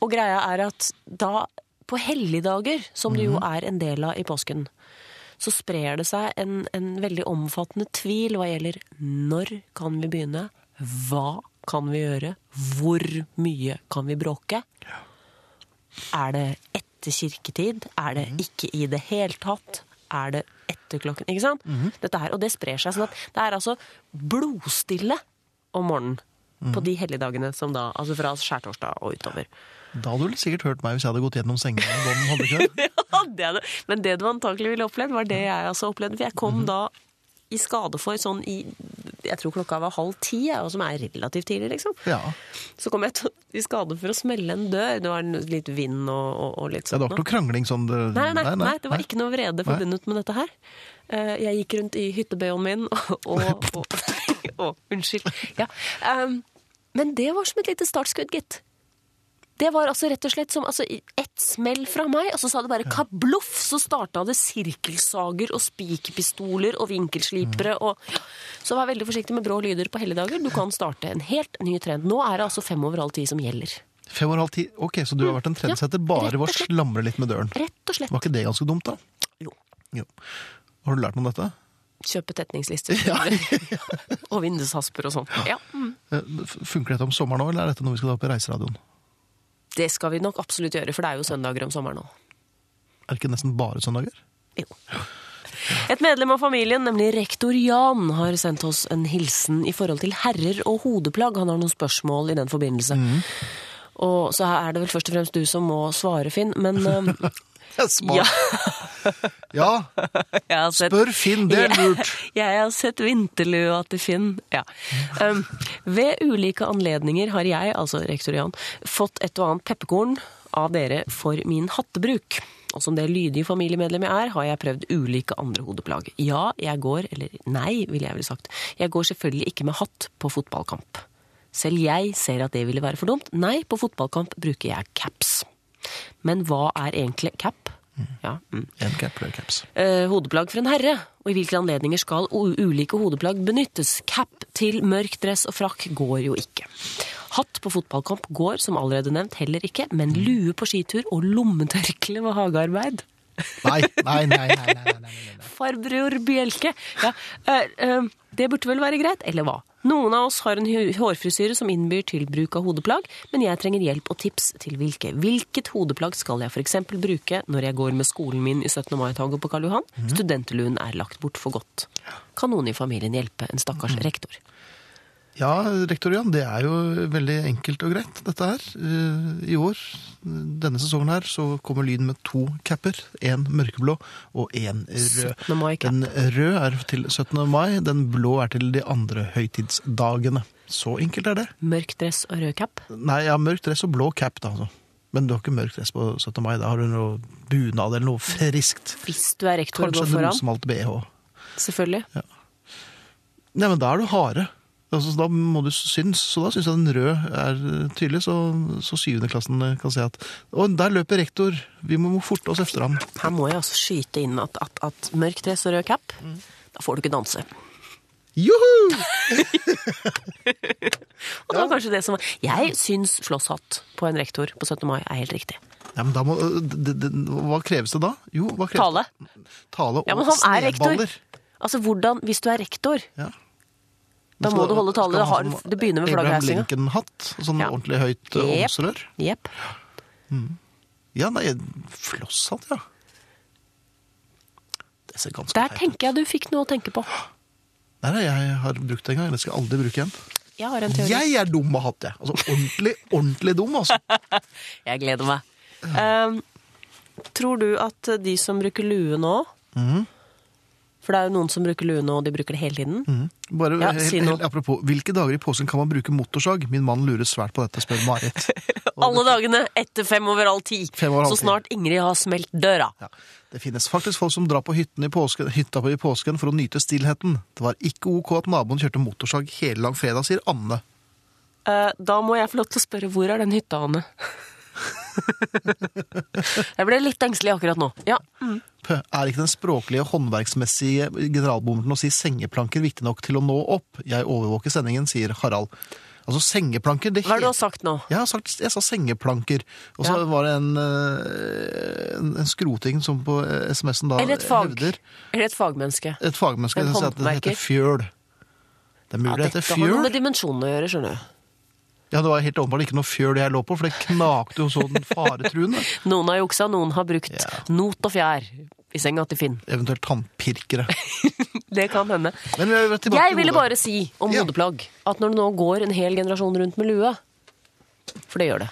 og greia er at da på helligdager, som det jo er en del av i påsken, så sprer det seg en, en veldig omfattende tvil hva gjelder når kan vi begynne, hva kan vi gjøre, hvor mye kan vi bråke? Er det etter kirketid? Er det ikke i det hele tatt? Er det etter klokken? Ikke sant? Dette her, og det sprer seg sånn at det er altså blodstille om morgenen på de helligdagene som da, altså fra skjærtorsdag og utover. Da hadde du sikkert hørt meg hvis jeg hadde gått gjennom sengene. Ja, det hadde. Men det du antakelig ville opplevd, var det jeg også opplevde. For jeg kom da i skade for sånn i Jeg tror klokka var halv ti, og som er relativt tidlig, liksom. Ja. Så kom jeg i skade for å smelle en dør. Det var litt vind og, og, og litt Ja, det var ikke noe krangling sånn det... Nei, nei, nei, det var ikke noe vrede forbundet med dette her. Eh, Jeg gikk rundt i hyttebøyen min og, og Unnskyld. Ja. Um, men det var som et lite startskudd, gitt. Det var altså rett og slett som altså, ett smell fra meg, og så sa det bare kabloff, så starta det sirkelsager og spikerpistoler og vinkelslipere og Så vær veldig forsiktig med brå lyder på helligdager. Du kan starte en helt ny trend. Nå er det altså fem over halv ti som gjelder. Fem og halv ti. Ok, så du har vært en trendsetter bare ved å slamre litt med døren. Rett og slett. Var ikke det ganske dumt, da? Jo. Jo. Har du lært noe om dette? Kjøpe tetningslister og vindushasper og sånn. Ja. Mm. Eh, Funker dette om sommeren òg, eller er dette noe vi skal ta på reiseradioen? Det skal vi nok absolutt gjøre, for det er jo søndager om sommeren nå. Er det ikke nesten bare søndager? Jo. Et medlem av familien, nemlig rektor Jan, har sendt oss en hilsen i forhold til herrer og hodeplagg. Han har noen spørsmål i den forbindelse. Og så er det vel først og fremst du som må svare, Finn. Men Smart. ja, Ja, sett spør Finn, det er lurt. Jeg har sett vinterlua til Finn. Ja. Um, ved ulike anledninger har jeg, altså rektor Jan, fått et og annet pepperkorn av dere for min hattebruk. Og som det lydige familiemedlem jeg er, har jeg prøvd ulike andre hodeplagg. Ja, jeg går, eller nei, ville jeg vel sagt. Jeg går selvfølgelig ikke med hatt på fotballkamp. Selv jeg ser at det ville være for dumt. Nei, på fotballkamp bruker jeg caps. Men hva er egentlig cap? Ja, mm. En cap, eller caps. Eh, hodeplagg for en herre, og i hvilke anledninger skal ulike hodeplagg benyttes. Cap til mørk dress og frakk går jo ikke. Hatt på fotballkamp går, som allerede nevnt, heller ikke, men lue på skitur og lommetørkle ved hagearbeid. Nei, nei. nei, nei, nei, nei, nei. Farbror Bjelke. Ja, eh, eh, det burde vel være greit, eller hva? Noen av oss har en hårfrisyre som innbyr til bruk av hodeplagg, men jeg trenger hjelp og tips til hvilke. Hvilket hodeplagg skal jeg f.eks. bruke når jeg går med skolen min i 17. mai-toget på Karl Johan? Studenteluen er lagt bort for godt. Kan noen i familien hjelpe en stakkars rektor? Ja, rektor Jan, det er jo veldig enkelt og greit, dette her. Eh, I år, denne sesongen her, så kommer lyden med to capper. En mørkeblå og en rød. 17. mai-cap. Den røde er til 17. mai, den blå er til de andre høytidsdagene. Så enkelt er det. Mørk dress og rød cap? Nei, ja, mørk dress og blå cap, da. Altså. Men du har ikke mørk dress på 17. mai. Da har du noe bunad eller noe friskt. Hvis du er rektor og Kanskje går en rosemalt bh. Selvfølgelig. Nei, men da er du harde. Altså, da må du synes, så da syns jeg den røde er eh, tydelig, så, så syvendeklassen kan si at Og der løper rektor, vi må forte oss efter ham. Her må jeg altså skyte inn at, at, at mørk dress og rød cap, da får du ikke danse. Joho! Og det var kanskje det som var Jeg syns slåsshatt på en rektor på 17. mai er helt riktig. Ja, men da må, det, det, hva kreves det da? Jo, hva kreves Tale. det? Tale og Ja, men han er rektor. Altså, hvordan, Hvis du er rektor, Ja. Da må du holde tale. Sånn det begynner med Abraham. Lincoln-hatt, og sånn Ja. ordentlig høyt uh, Jep. åmsrør. Jepp. Ja, nei, flosshatt, ja. Det ser ganske Der teit ut. tenker jeg du fikk noe å tenke på. Nei, nei, jeg har brukt det en gang, det skal jeg aldri bruke igjen. Jeg har en teori. Jeg er dum med hatt, jeg. Altså ordentlig, ordentlig dum, altså. Jeg gleder meg. Um, tror du at de som bruker lue nå Mhm. For det er jo noen som bruker lue nå, og de bruker det hele tiden. Bare Ja, helt, si helt apropos, hvilke dager i påsken kan man bruke motorsag? Min mann lurer svært på dette, spør Marit. Alle dagene etter fem over halv ti. Så snart Ingrid har smelt døra. Ja. Det finnes faktisk folk som drar på hytten i påsken, hytta i påsken for å nyte stillheten. Det var ikke ok at naboen kjørte motorsag hele langfredag, sier Anne. Eh, da må jeg få lov til å spørre hvor er den hytta, Anne? jeg ble litt engstelig akkurat nå. Ja. Mm. Er ikke den språklige håndverksmessige generalbommeren å si sengeplanker viktig nok til å nå opp? Jeg overvåker sendingen, sier Harald. Altså sengeplanker det Hva er det du har sagt nå? Jeg, har sagt, jeg sa sengeplanker, og så Ja. var det en, eh, en, en skroting som på eh, SMS-en da Eller et fag. hevder Eller et fagmenneske. Et fagmenneske En sier det heter fjøl. Det er mulig det dette heter har noe fjøl. med dimensjonene å gjøre, skjønner du. Ja, det var helt åpenbart ikke noe fjøl jeg lå på, for det knakte jo sånn faretruende. Noen har juksa, noen har brukt Ja. not og fjær i senga til Finn. Eventuelt tannpirkere. Det kan hende. Men vi er Jeg ville bare si om Ja. hodeplagg at når det nå går en hel generasjon rundt med lue For det gjør det.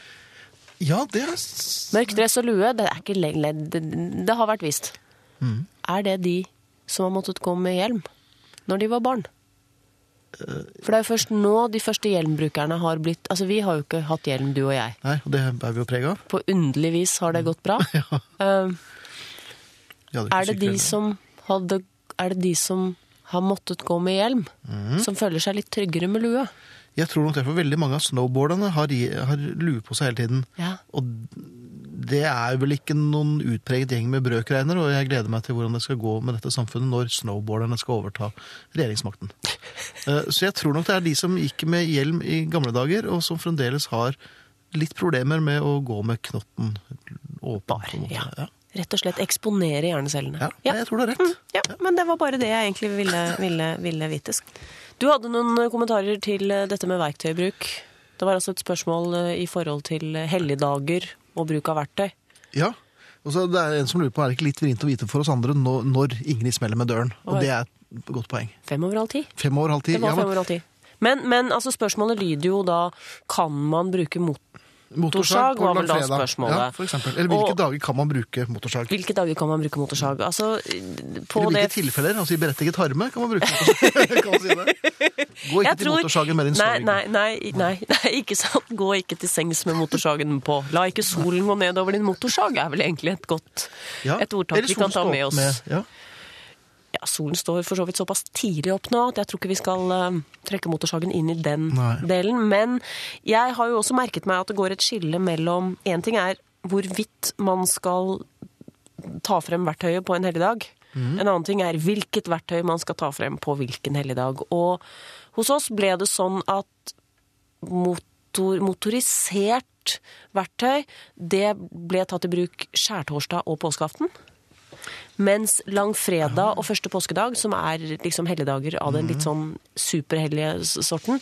Ja, det er Mørk dress og lue, det er ikke lenger det, det har vært vist. Mm. Er det de som har måttet gå med hjelm når de var barn? For det er jo først nå de første hjelmbrukerne har blitt Altså, vi har jo ikke hatt hjelm, du og jeg. Nei, og det bærer vi jo preg av. På underlig vis har det gått bra. ja. Vi er det de som hadde Er det de som har måttet gå med hjelm, mm. som føler seg litt tryggere med lue? Jeg tror nok derfor veldig mange av snowboarderne har, har lue på seg hele tiden. Ja. Og det er vel ikke noen utpreget gjeng med brøkregner, og jeg gleder meg til hvordan det skal gå med dette samfunnet når snowboarderne skal overta regjeringsmakten. Eh, Så jeg tror nok det er de som gikk med hjelm i gamle dager, og som fremdeles har litt problemer med å gå med knotten åpen. Ja. Ja. Rett og slett eksponere hjernecellene. Ja, jeg tror du har rett. Ja, men det var bare det jeg egentlig ville, ville, ville vite. Du hadde noen kommentarer til dette med verktøybruk. Det var altså et spørsmål eh, i forhold til helligdager og bruk av verktøy. Ja. Og så det er en som lurer på, er det ikke litt vrient å vite for oss andre når, når Ingrid smeller med døren? Og Oi. det er et godt poeng. Fem over halv ti. Fem over halv ti. Det var Ja, fem over halv ti. Men, men altså, spørsmålet lyder jo da kan man bruke mot... Motorsag var vel da spørsmålet. Ja, for eksempel. Eller hvilke Og- dager kan man bruke motorsag? Hvilke dager kan man bruke motorsag? Altså, på Eller det hvilke tilfeller? Altså i berettiget harme kan man bruke motorsag. kan man si det? Gå ikke Jeg til tror- motorsagen med din sorg. nei, nei, nei, nei, ikke sant. Gå ikke til sengs med motorsagen på. La ikke solen gå ned over din motorsag, er vel egentlig et godt Ja. et ordtak vi kan ta med oss. med- ja. Ja, solen står for så vidt såpass tidlig opp nå at jeg tror ikke vi skal eh, trekke motorsagen inn i den Nei. delen. Men jeg har jo også merket meg at det går et skille mellom Én ting er hvorvidt man skal ta frem verktøyet på en helligdag. Mm. En annen ting er hvilket verktøy man skal ta frem på hvilken helligdag. Og hos oss ble det sånn at motor, motorisert verktøy, det ble tatt i bruk skjærtorsdag og påskeaften. Mens langfredag og første påskedag, som er liksom helligdager av den litt sånn superhellige sorten,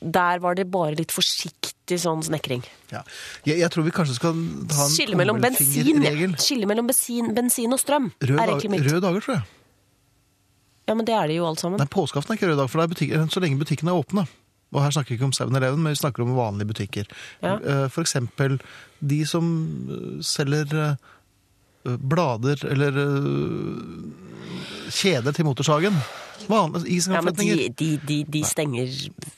der var det bare litt forsiktig sånn snekring. Ja. Jeg, jeg tror vi kanskje skal ta en Skille mellom bensin, Skille mellom bensin, bensin og strøm Røde, er egentlig mitt. røde dager, tror jeg. Ja, men det er det jo alt sammen. Nei, Påskeaften er ikke rød dag, for det er butikk, så lenge butikkene er åpne. Og her snakker vi ikke om 7-Eleven, men vi snakker om vanlige butikker. Ja. Eh, For eksempel de som eh, selger eh, blader eller eh, kjeder til motorsagen. Vanlige Ja, men de, de, de, de stenger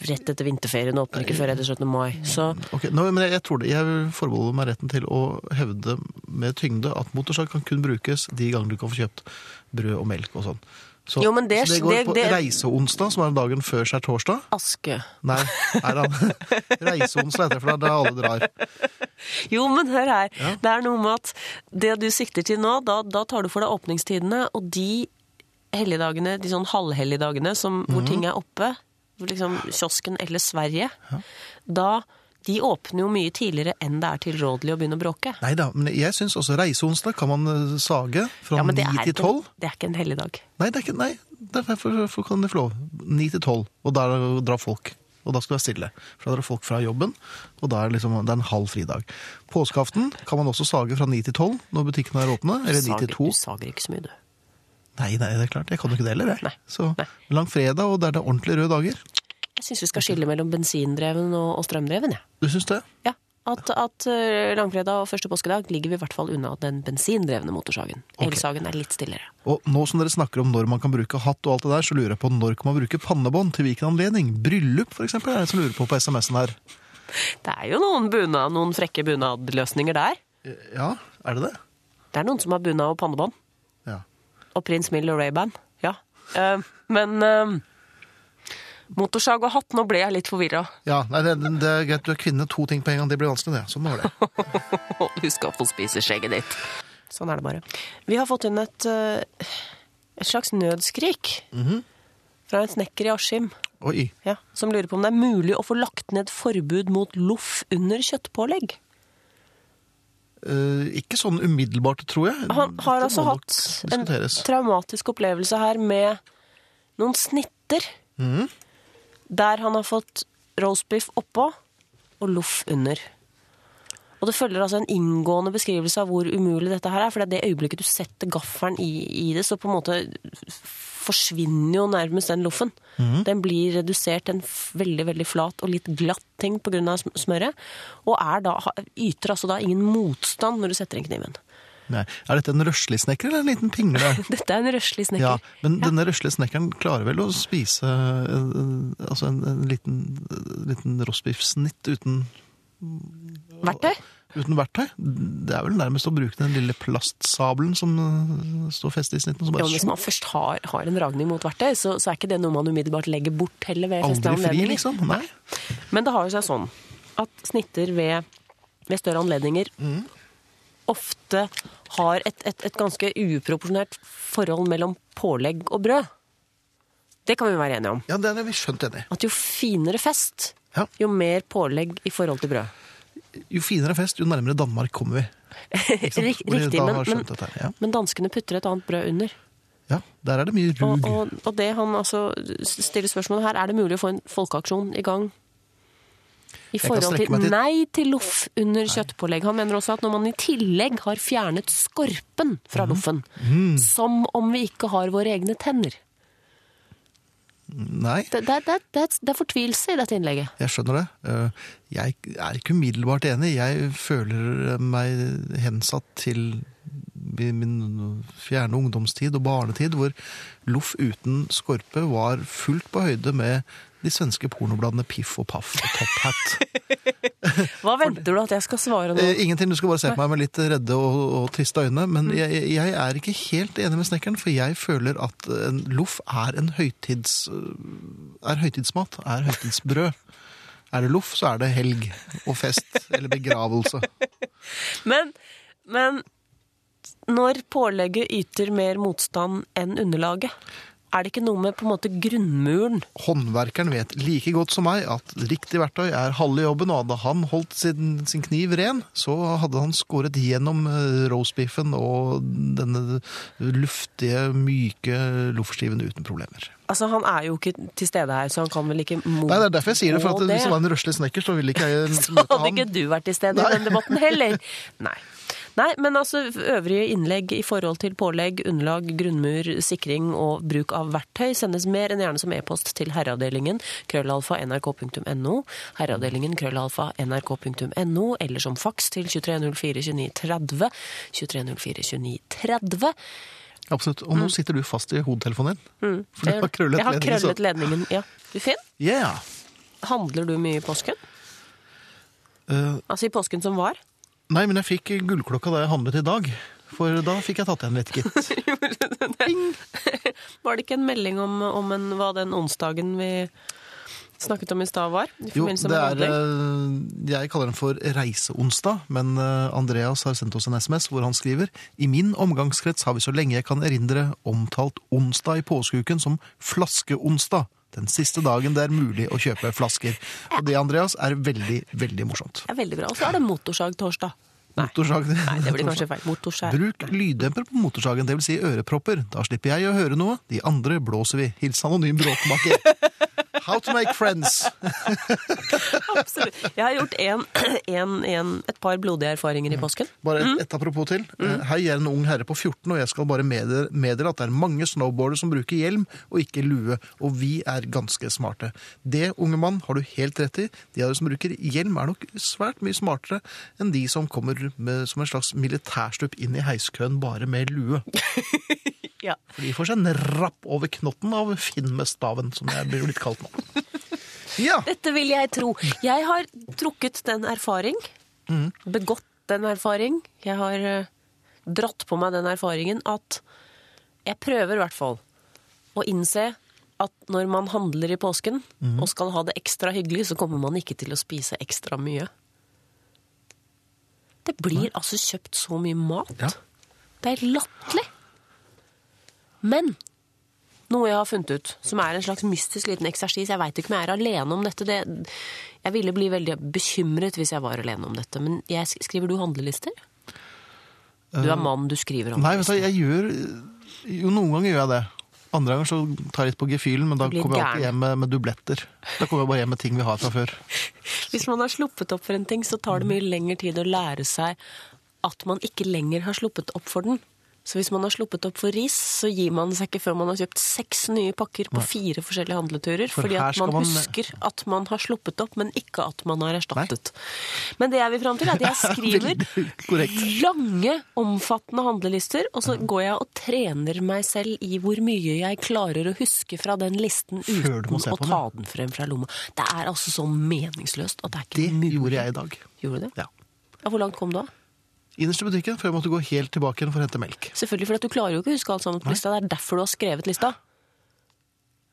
rett etter vinterferien og åpner ikke før etter 17. mai. Så okay, no, men jeg, jeg tror det. Jeg forbeholder meg retten til å hevde med tyngde at motorsag kan kun brukes de gangene du kan få kjøpt brød og melk og sånn. Så, Jo, men det- så det går det- på reiseonsdag, som er dagen før skjærtorsdag. aske. Nei, er han Reiseonsdag heter det, for det er da alle drar. Jo, men hør her. Det er noe med at det du sikter til nå, da, da tar du for deg åpningstidene, og de helligdagene, de sånn halvhelligdagene hvor hvor ting er oppe, liksom kiosken eller Sverige, da de åpner jo mye tidligere enn det er tilrådelig å begynne å bråke. Nei da, men jeg syns også reiseonsdag kan man eh, sage fra Ja, 9 er, til tolv. 12. det er ikke en helligdag. Nei, det er ikke, nei, derfor kan det få lov. 9 til 12, og der drar folk. Og da skal det være stille. For da drar folk fra jobben, og da er liksom, det er en halv fridag. Påskeaften kan man også sage fra 9 til 12 når butikkene er åpne, eller 9 til 2. du sager ikke så mye, du. Nei, nei, det er klart. Jeg kan jo ikke det heller, jeg. Nei. Så langfredag, og der det er ordentlig røde dager. Jeg syns vi skal skille mellom bensindreven og, og strømdreven, jeg. Du syns det? Ja. At, at eh, langfredag og første påskedag ligger vi i hvert fall unna den bensindrevne motorsagen. Elsagen er litt stillere. Og nå som dere snakker om når man kan bruke hatt og alt det der, så lurer jeg på når kan man bruke pannebånd til hvilken anledning? Bryllup, for eksempel, er det som lurer på på SMS-en her. Det er jo noen, bunad, noen frekke bunadløsninger der. Ja, er det det? Det er noen som har bunad og pannebånd. Ja. Og prins Mill og Ray-Ban. Ja. Eh, men eh, motorsag og hatt, nå ble jeg litt forvirra. Ja, nei, det, det er greit. Du er kvinne, to ting på en gang. Det blir vanskelig, det. Sånn var det. Du skal få spise skjegget ditt. Sånn er det bare. Vi har fått inn et, eh, et slags nødskrik fra en snekker i Askim. Oi. ja, som lurer på om det er mulig å få lagt ned forbud mot loff under kjøttpålegg. Uh, ikke sånn umiddelbart, tror jeg. Han har altså hatt en traumatisk opplevelse her med noen snitter. Mhm. Der han har fått roastbiff oppå og loff under. Og det følger altså en inngående beskrivelse av hvor umulig dette her er. For det er det øyeblikket du setter gaffelen i, i det, så på en måte forsvinner jo nærmest den loffen. Mm. Den blir redusert til en veldig veldig flat og litt glatt ting pga. smøret. Og er da, yter altså da ingen motstand når du setter inn kniven. Nei. Er dette en røslig snekker eller en liten pingle? Dette er en røslig snekker. Ja, men denne røslige snekkeren klarer vel å spise eh, altså en, en liten, liten rostbiffsnitt uten, Verktøy? uten verktøy? Det er vel nærmest å bruke den lille plastsabelen som eh, står festet i snitten. Som Ja, bare men hvis man først har, har en dragning mot verktøy, så, så er ikke det noe man umiddelbart legger bort heller ved aldri fri, liksom. Nei. Men det har jo seg sånn at snitter ved, ved større anledninger ofte har et, et, et ganske uproporsjonert forhold mellom pålegg og brød. Det kan vi være enige om. Ja, det er vi skjønt enige. At jo finere fest, Ja. jo mer pålegg i forhold til brød. Jo finere fest, jo nærmere Danmark kommer vi. Riktig, men, men, ja. men danskene putter et annet brød under. ja, der er det mye Og, rug. og, og det han altså stiller spørsmål her, er det mulig å få en folkeaksjon i gang? I forhold til til- nei til loff under kjøttpålegg. Han mener også at når man i tillegg har fjernet skorpen fra mm. loffen, som om vi ikke har våre egne tenner. Nei, Det, det, det, det, er- det fortvilelse i dette innlegget. jeg skjønner det. Eh, Jeg er ikke umiddelbart enig. Jeg føler meg hensatt til min min fjerne ungdomstid og barnetid, hvor loff uten skorpe var fullt på høyde med de svenske pornobladene Piff og Paff og Top Hat. Hva venter du at jeg skal svare nå? Eh, ingenting, du skal bare se på meg med litt redde og, og triste øyne. Men jeg, jeg er ikke helt enig med snekkeren, for jeg føler at en loff er en høytids, er høytidsmat, er høytidsbrød. Er det loff, så er det helg og fest eller begravelse. Men, men når pålegget yter mer motstand enn underlaget, er det ikke noe med på en måte grunnmuren? Håndverkeren vet like godt som meg at riktig verktøy er halve jobben, og hadde han holdt sin, sin kniv ren, så hadde han skåret gjennom eh, roastbiffen og denne luftige, myke loffskiven uten problemer. Altså, Han er jo ikke til stede her, så han kan vel ikke mot Nei, det er derfor jeg sier det, for at hvis det var en røslig snekker, så ville ikke jeg Så hadde ikke du vært til stede i den debatten heller. Nei. Nei, men altså øvrige innlegg i forhold til pålegg, underlag, grunnmur, sikring og bruk av verktøy sendes mer enn gjerne som e-post til herreavdelingen krøllalfa nrk.no, herreavdelingen krøllalfa nrk.no, eller som faks til 2304 29 30, 2304 29 30. Absolutt. Og nå sitter du fast i hodetelefonen din. For du har krøllet Mm. Jeg har ledningen, krøllet ledningen, ja. Du Finn, Yeah. handler du mye i påsken? Uh, Altså i påsken som var? Nei, men jeg fikk gullklokka da jeg handlet i dag. For da fikk jeg tatt igjen litt, gitt. Var det ikke en melding om, om en, hva den onsdagen vi snakket om i stad var? I Jo, det er eh, Jeg kaller den for Reiseonsdag, men eh, Andreas har sendt oss en SMS hvor han skriver I min omgangskrets har vi så lenge jeg kan erindre omtalt onsdag i påskeuken som flaskeonsdag. Den siste dagen det er mulig å kjøpe flasker. Og det, Andreas, er veldig, veldig morsomt. Er veldig bra. Og så er det motorsagtorsdag. Nei. Motorsag Nei, det blir kanskje feil. Motorsag. Bruk lyddemper på motorsagen, det vil si ørepropper. Da slipper jeg å høre noe, de andre blåser vi. Hils anonym bråkmaker. How to make friends. Absolutt. Jeg har gjort en, en, en, et par blodige erfaringer i påsken. Bare Mm. et, et apropos til. Eh, Hei, jeg er en ung herre på 14, og jeg skal bare meddele, meddele at det er mange snowboardere som bruker hjelm og ikke lue, og vi er ganske smarte. Det, unge mann, har du helt rett i. De av dere som bruker hjelm er nok svært mye smartere enn de som kommer med, som en slags militærstup inn i heiskøen bare med lue. Ja. For de får seg en rapp over knotten av Finn med staven, som jeg blir blitt kalt nå. Ja, Dette vil jeg tro. Jeg har trukket den erfaring. Begått den erfaring. Jeg har uh, dratt på meg den erfaringen at jeg prøver i hvert fall å innse at når man handler i påsken og skal ha det ekstra hyggelig, så kommer man ikke til å spise ekstra mye. Det blir altså kjøpt så mye mat. Ja. Det er latterlig. Men Noe jeg har funnet ut, som er en slags mystisk liten eksersis. Jeg veit ikke om jeg er alene om dette. Det, jeg ville bli veldig bekymret hvis jeg var alene om dette. Men jeg, skriver du handlelister? Du er mann, du skriver Nei, vet du, handlelister. jeg gjør Jo, noen ganger gjør jeg det. Andre ganger så tar jeg litt på gefühlen, men da kommer jeg alltid hjem med, med dubletter. Da kommer jeg bare hjem med ting vi har fra før. Hvis man har sluppet opp for en ting, så tar det mye lengre tid å lære seg at man ikke lenger har sluppet opp for den. Så hvis man har sluppet opp for ris, så gir man seg ikke før man har kjøpt seks nye pakker på fire forskjellige handleturer. For fordi at man, man- husker at man har sluppet opp, men ikke at man har erstattet. Men det jeg vil fram til, er at jeg skriver lange, omfattende handlelister, og så går jeg og trener meg selv i hvor mye jeg klarer å huske fra den listen uten å ta den frem fra lomma. Det er altså så meningsløst at det er ikke Det mulig. gjorde jeg i dag. Gjorde du det? Ja. Ja, hvor langt kom du da? Innerst i butikken, før jeg måtte gå helt tilbake igjen for å hente melk. Selvfølgelig, for at du klarer jo ikke å huske alt sammen på lista. Det er derfor du har skrevet lista.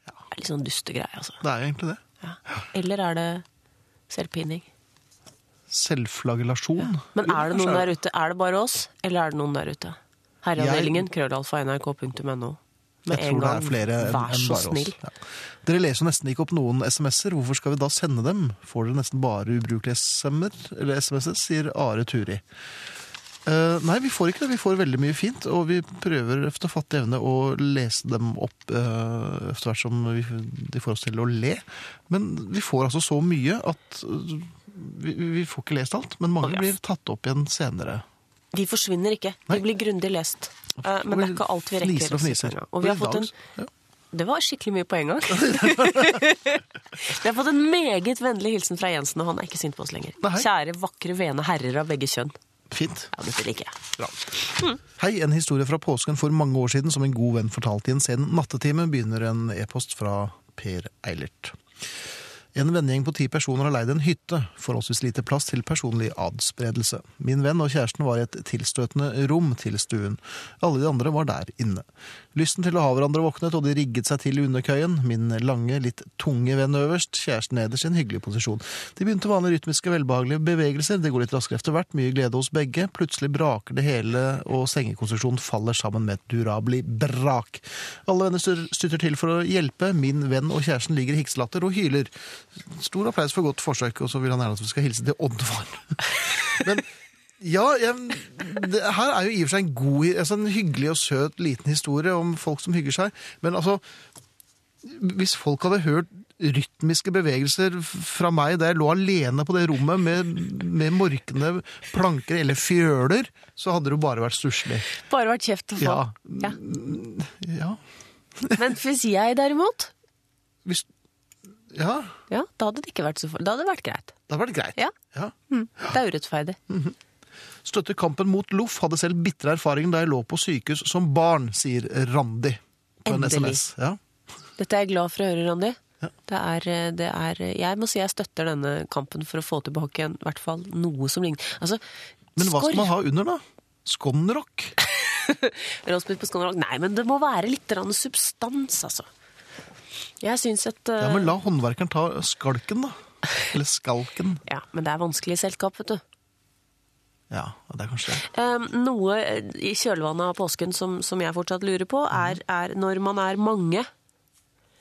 Det er litt sånn dustegreie, altså. Det er jo egentlig det. Ja. Eller er det selvpining? Selvflagellasjon. Men er det noen der ute? Er det bare oss, eller er det noen der ute? Herreavdelingen, krøllalfa, nrk.no. Med Jeg tror det er flere enn bare oss. Ja. Dere leser nesten ikke opp noen SMS-er. Hvorfor skal vi da sende dem? Får dere nesten bare ubrukelige SMS-er, sier Are Turi. Eh, nei, vi får ikke det. Vi får veldig mye fint, og vi prøver efter fattig evne å lese dem opp uh, etter hvert som vi, de får oss til å le. Men vi får altså så mye at uh, vi, vi får ikke lest alt, men mange blir tatt opp igjen senere. De forsvinner ikke. De blir grundig lest. Uh, Men det er ikke alt vi rekker. Fniser og fniser. Og vi har fått en ja. Det var skikkelig mye på en gang. Vi har fått en meget vennlig hilsen fra Jensen, og han er ikke sint på oss lenger. Kjære, vakre, vene herrer av begge kjønn. Fint. Ja, dette liker jeg. Bra. Hei, en historie fra påsken for mange år siden som en god venn fortalte i en sen nattetime, begynner en e-post fra Per Eilert. En vennegjeng på ti personer har leid en hytte, forholdsvis lite plass til personlig adspredelse. Min venn og kjæresten var i et tilstøtende rom til stuen. Alle de andre var der inne. Lysten til å ha hverandre våknet, og de rigget seg til i underkøyen. Min lange, litt tunge venn øverst, kjæresten nederst i en hyggelig posisjon. De begynte vanlige rytmiske, velbehagelige bevegelser. Det går litt raskere etter hvert, mye glede hos begge. Plutselig braker det hele, og sengekonstruksjonen faller sammen med et durabelig brak. Alle venner styr- styrter til for å hjelpe. Min venn og kjæresten ligger i hikselatter og hyler. Stor applaus for godt forsøk, og så vil han gjerne at vi skal hilse til oldefaren. Men ja, jeg, det her er jo i og for seg en god, altså en hyggelig og søt liten historie om folk som hygger seg. Men altså, hvis folk hadde hørt rytmiske bevegelser fra meg da jeg lå alene på det rommet med, med morkende planker eller fjøler, så hadde det jo bare vært stusslig. Bare vært kjeft å få. Ja. Ja. Ja. Men hvis jeg derimot, Hvis, ja, ja, da hadde det ikke vært så for... Da hadde det vært greit. det hadde vært greit. Ja. Ja. Det er urettferdig. Støtter kampen mot loff, hadde selv bitre erfaringer da jeg lå på sykehus som barn, sier Randi på en Endelig. SMS. Ja. Dette er jeg glad for å høre, Randi. Ja. Det er, eh, det er Jeg må si jeg støtter denne kampen for å få tilbake igjen i hvert fall noe som ligner. Altså, Men hva skal man ha under, da? Skonrock? Roastbeef på skonrock? Nei, men det må være litt substans, altså. Jeg syns at uh... Ja, men la håndverkeren ta skalken, da. Eller skalken. ja, men det er vanskelig i selskap, vet du. Ja, det er kanskje det. Um, noe i kjølvannet av påsken som, som jeg fortsatt lurer på, er, er når man er mange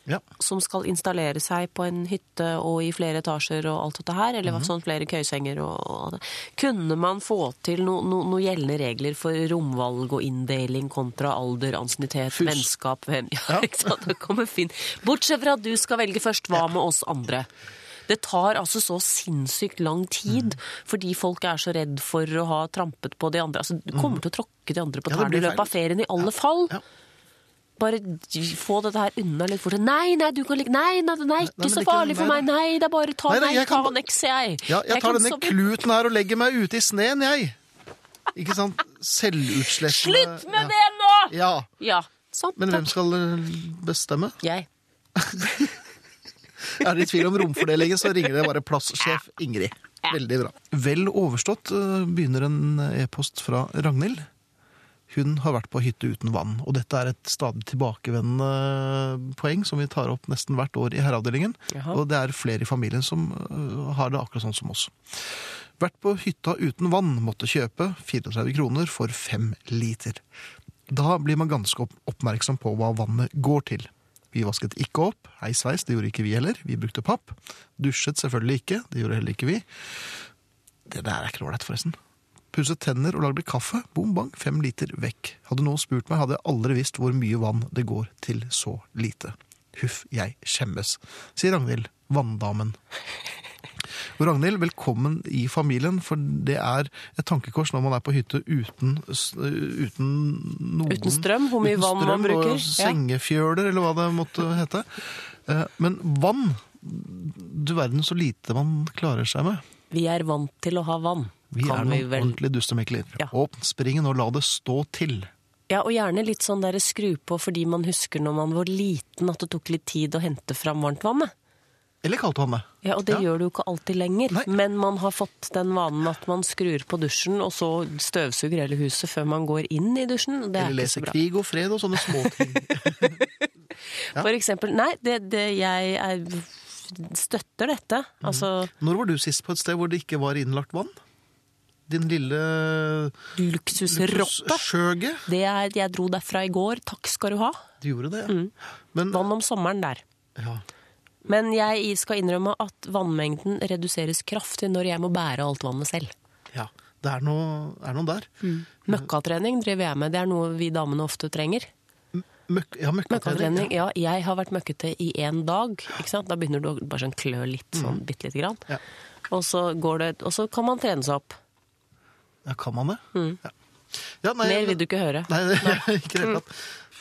Ja. som skal installere seg på en hytte og i flere etasjer og alt dette her, eller sånn flere køysenger og, og. Kunne man få til noen no, no gjeldende regler for romvalg og inndeling kontra alder, ansiennitet, vennskap, hvem Ja, Ja. ikke sant? Det kommer fint. Bortsett fra at du skal velge først. Hva med oss andre? Det tar altså så sinnssykt lang tid, Mm. fordi folk er så redd for å ha trampet på de andre. Altså, du kommer til å tråkke de andre på Mm. Ja, tærne i løpet av ferien i alle fall. Ja. Bare få dette her unna litt fortere. Nei, nei, du kan ligge Nei, nei, nei, ikke nei, så ikke- farlig for meg. Nei, det er bare ta Nei, nei, meg, jeg kan ta ba- jeg. Ja, jeg tar denne så... kluten her og legger meg ute i sneen, jeg. Ikke sant? Selvutslettende Slutt med ja. det nå! Ja. Ja, sant. Men hvem skal eh, bestemme? Jeg. Er det i tvil om romfordelingen, så ringer det bare plasssjef Ingrid. Veldig bra. Vel overstått eh, begynner en e-post fra Ragnhild. Hun har vært på hytte uten vann, og dette er et stadig tilbakevendende poeng som vi tar opp nesten hvert år i herreavdelingen. Jaha. Og det er flere i familien som eh, har det akkurat sånn som oss. Vært på hytta uten vann, måtte kjøpe 34 kroner for fem liter. Da blir man ganske oppmerksom på hva vannet går til. Vi vasket ikke opp. Heis sveis, det gjorde ikke vi heller. Vi brukte papp. Dusjet selvfølgelig ikke. Det gjorde heller ikke vi. Det der er ikke ålreit, forresten. Pusset tenner og lagde kaffe. Bom bang, fem liter vekk. Hadde noen spurt meg, hadde jeg aldri visst hvor mye vann det går til så lite. Huff, jeg skjemmes, sier Ragnhild, vanndamen. Og Ragnhild, velkommen i familien, for det er et tankekors når man er på hytte uten, uten noen Uten strøm, hvor mye vann man bruker. Og sengefjøler, eller hva det måtte hete. Eh, Men vann, du verden så lite man klarer seg med. Vi er vant til å ha vann. Vi er noen vi vel. ordentlige dustemikler. Ja. Åpn springen og la det stå til. Ja, og gjerne litt sånn der skru på fordi man husker når man var liten at det tok litt tid å hente fram varmtvannet. Eller kaldtvannet. Ja, og det Ja. gjør du jo ikke alltid lenger. Nei. Men man har fått den vanen at man skrur på dusjen, og så støvsuger hele huset før man går inn i dusjen. Det er Eller leser lese. Krig og fred og sånne småting. Ja. For eksempel, nei, det, det, jeg er, støtter dette. Mhm. Altså Når var du sist på et sted hvor det ikke var innlagt vann? Din lille luksusrotte. skjøge? Det er, jeg dro derfra i går, takk skal du ha. Du gjorde det, ja. Mm. Men, Vann om sommeren der. ja. Men jeg skal innrømme at vannmengden reduseres kraftig når jeg må bære alt vannet selv. ja. Det er noe, er noe der. Møkkatrening driver jeg med, det er noe vi damene ofte trenger. Møk, ja, møkkatrening. Ja. ja. Jeg har vært møkkete i én dag. Ikke sant? Da begynner du å bare sånn klø litt, sånn bitte lite grann. Ja. Og så, går det, og så kan man trene seg opp. Ja, kan man det? Ja. Ja, nei, Mer vil du ikke høre. Nei, det, ikke i det hele.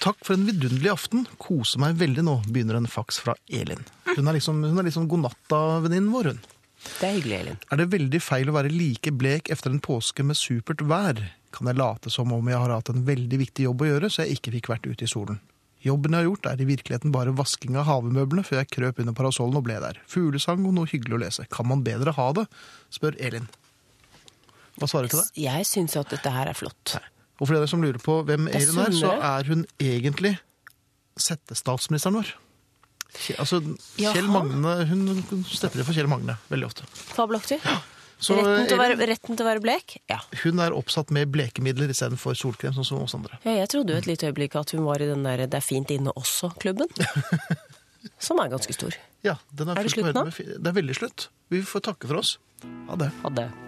Takk for en vidunderlig aften. Koser meg veldig nå, begynner en faks fra Elin. Hun er liksom, hun er liksom godnatta-venninnen vår, hun. Det er hyggelig, Elin. Er det veldig feil å være like blek etter en påske med supert vær? Kan jeg late som om jeg har hatt en veldig viktig jobb å gjøre, så jeg ikke fikk vært ute i solen? Jobben jeg har gjort, er i virkeligheten bare vasking av havemøblene før jeg krøp under parasollen og ble der. Fuglesang og noe hyggelig å lese. Kan man bedre ha det? spør Elin. Hva svarer du til det? Jeg syns at dette her er flott. Og for dere som lurer på hvem er Elin er, så er hun egentlig settestatsministeren vår. Altså, Kjell Magne, Hun stepper for Kjell Magne veldig ofte. Fabelaktig. Så Retten til, være, retten til å være blek? Ja. hun er oppsatt med blekemidler istedenfor solkrem, sånn som oss andre. ja. Jeg trodde jo et lite øyeblikk at hun var i den der 'Det er fint inne også'-klubben. Som er ganske stor. Ja, den Er det slutt nå? med Det er veldig slutt. Vi får takke for oss. Ha det. Ha det.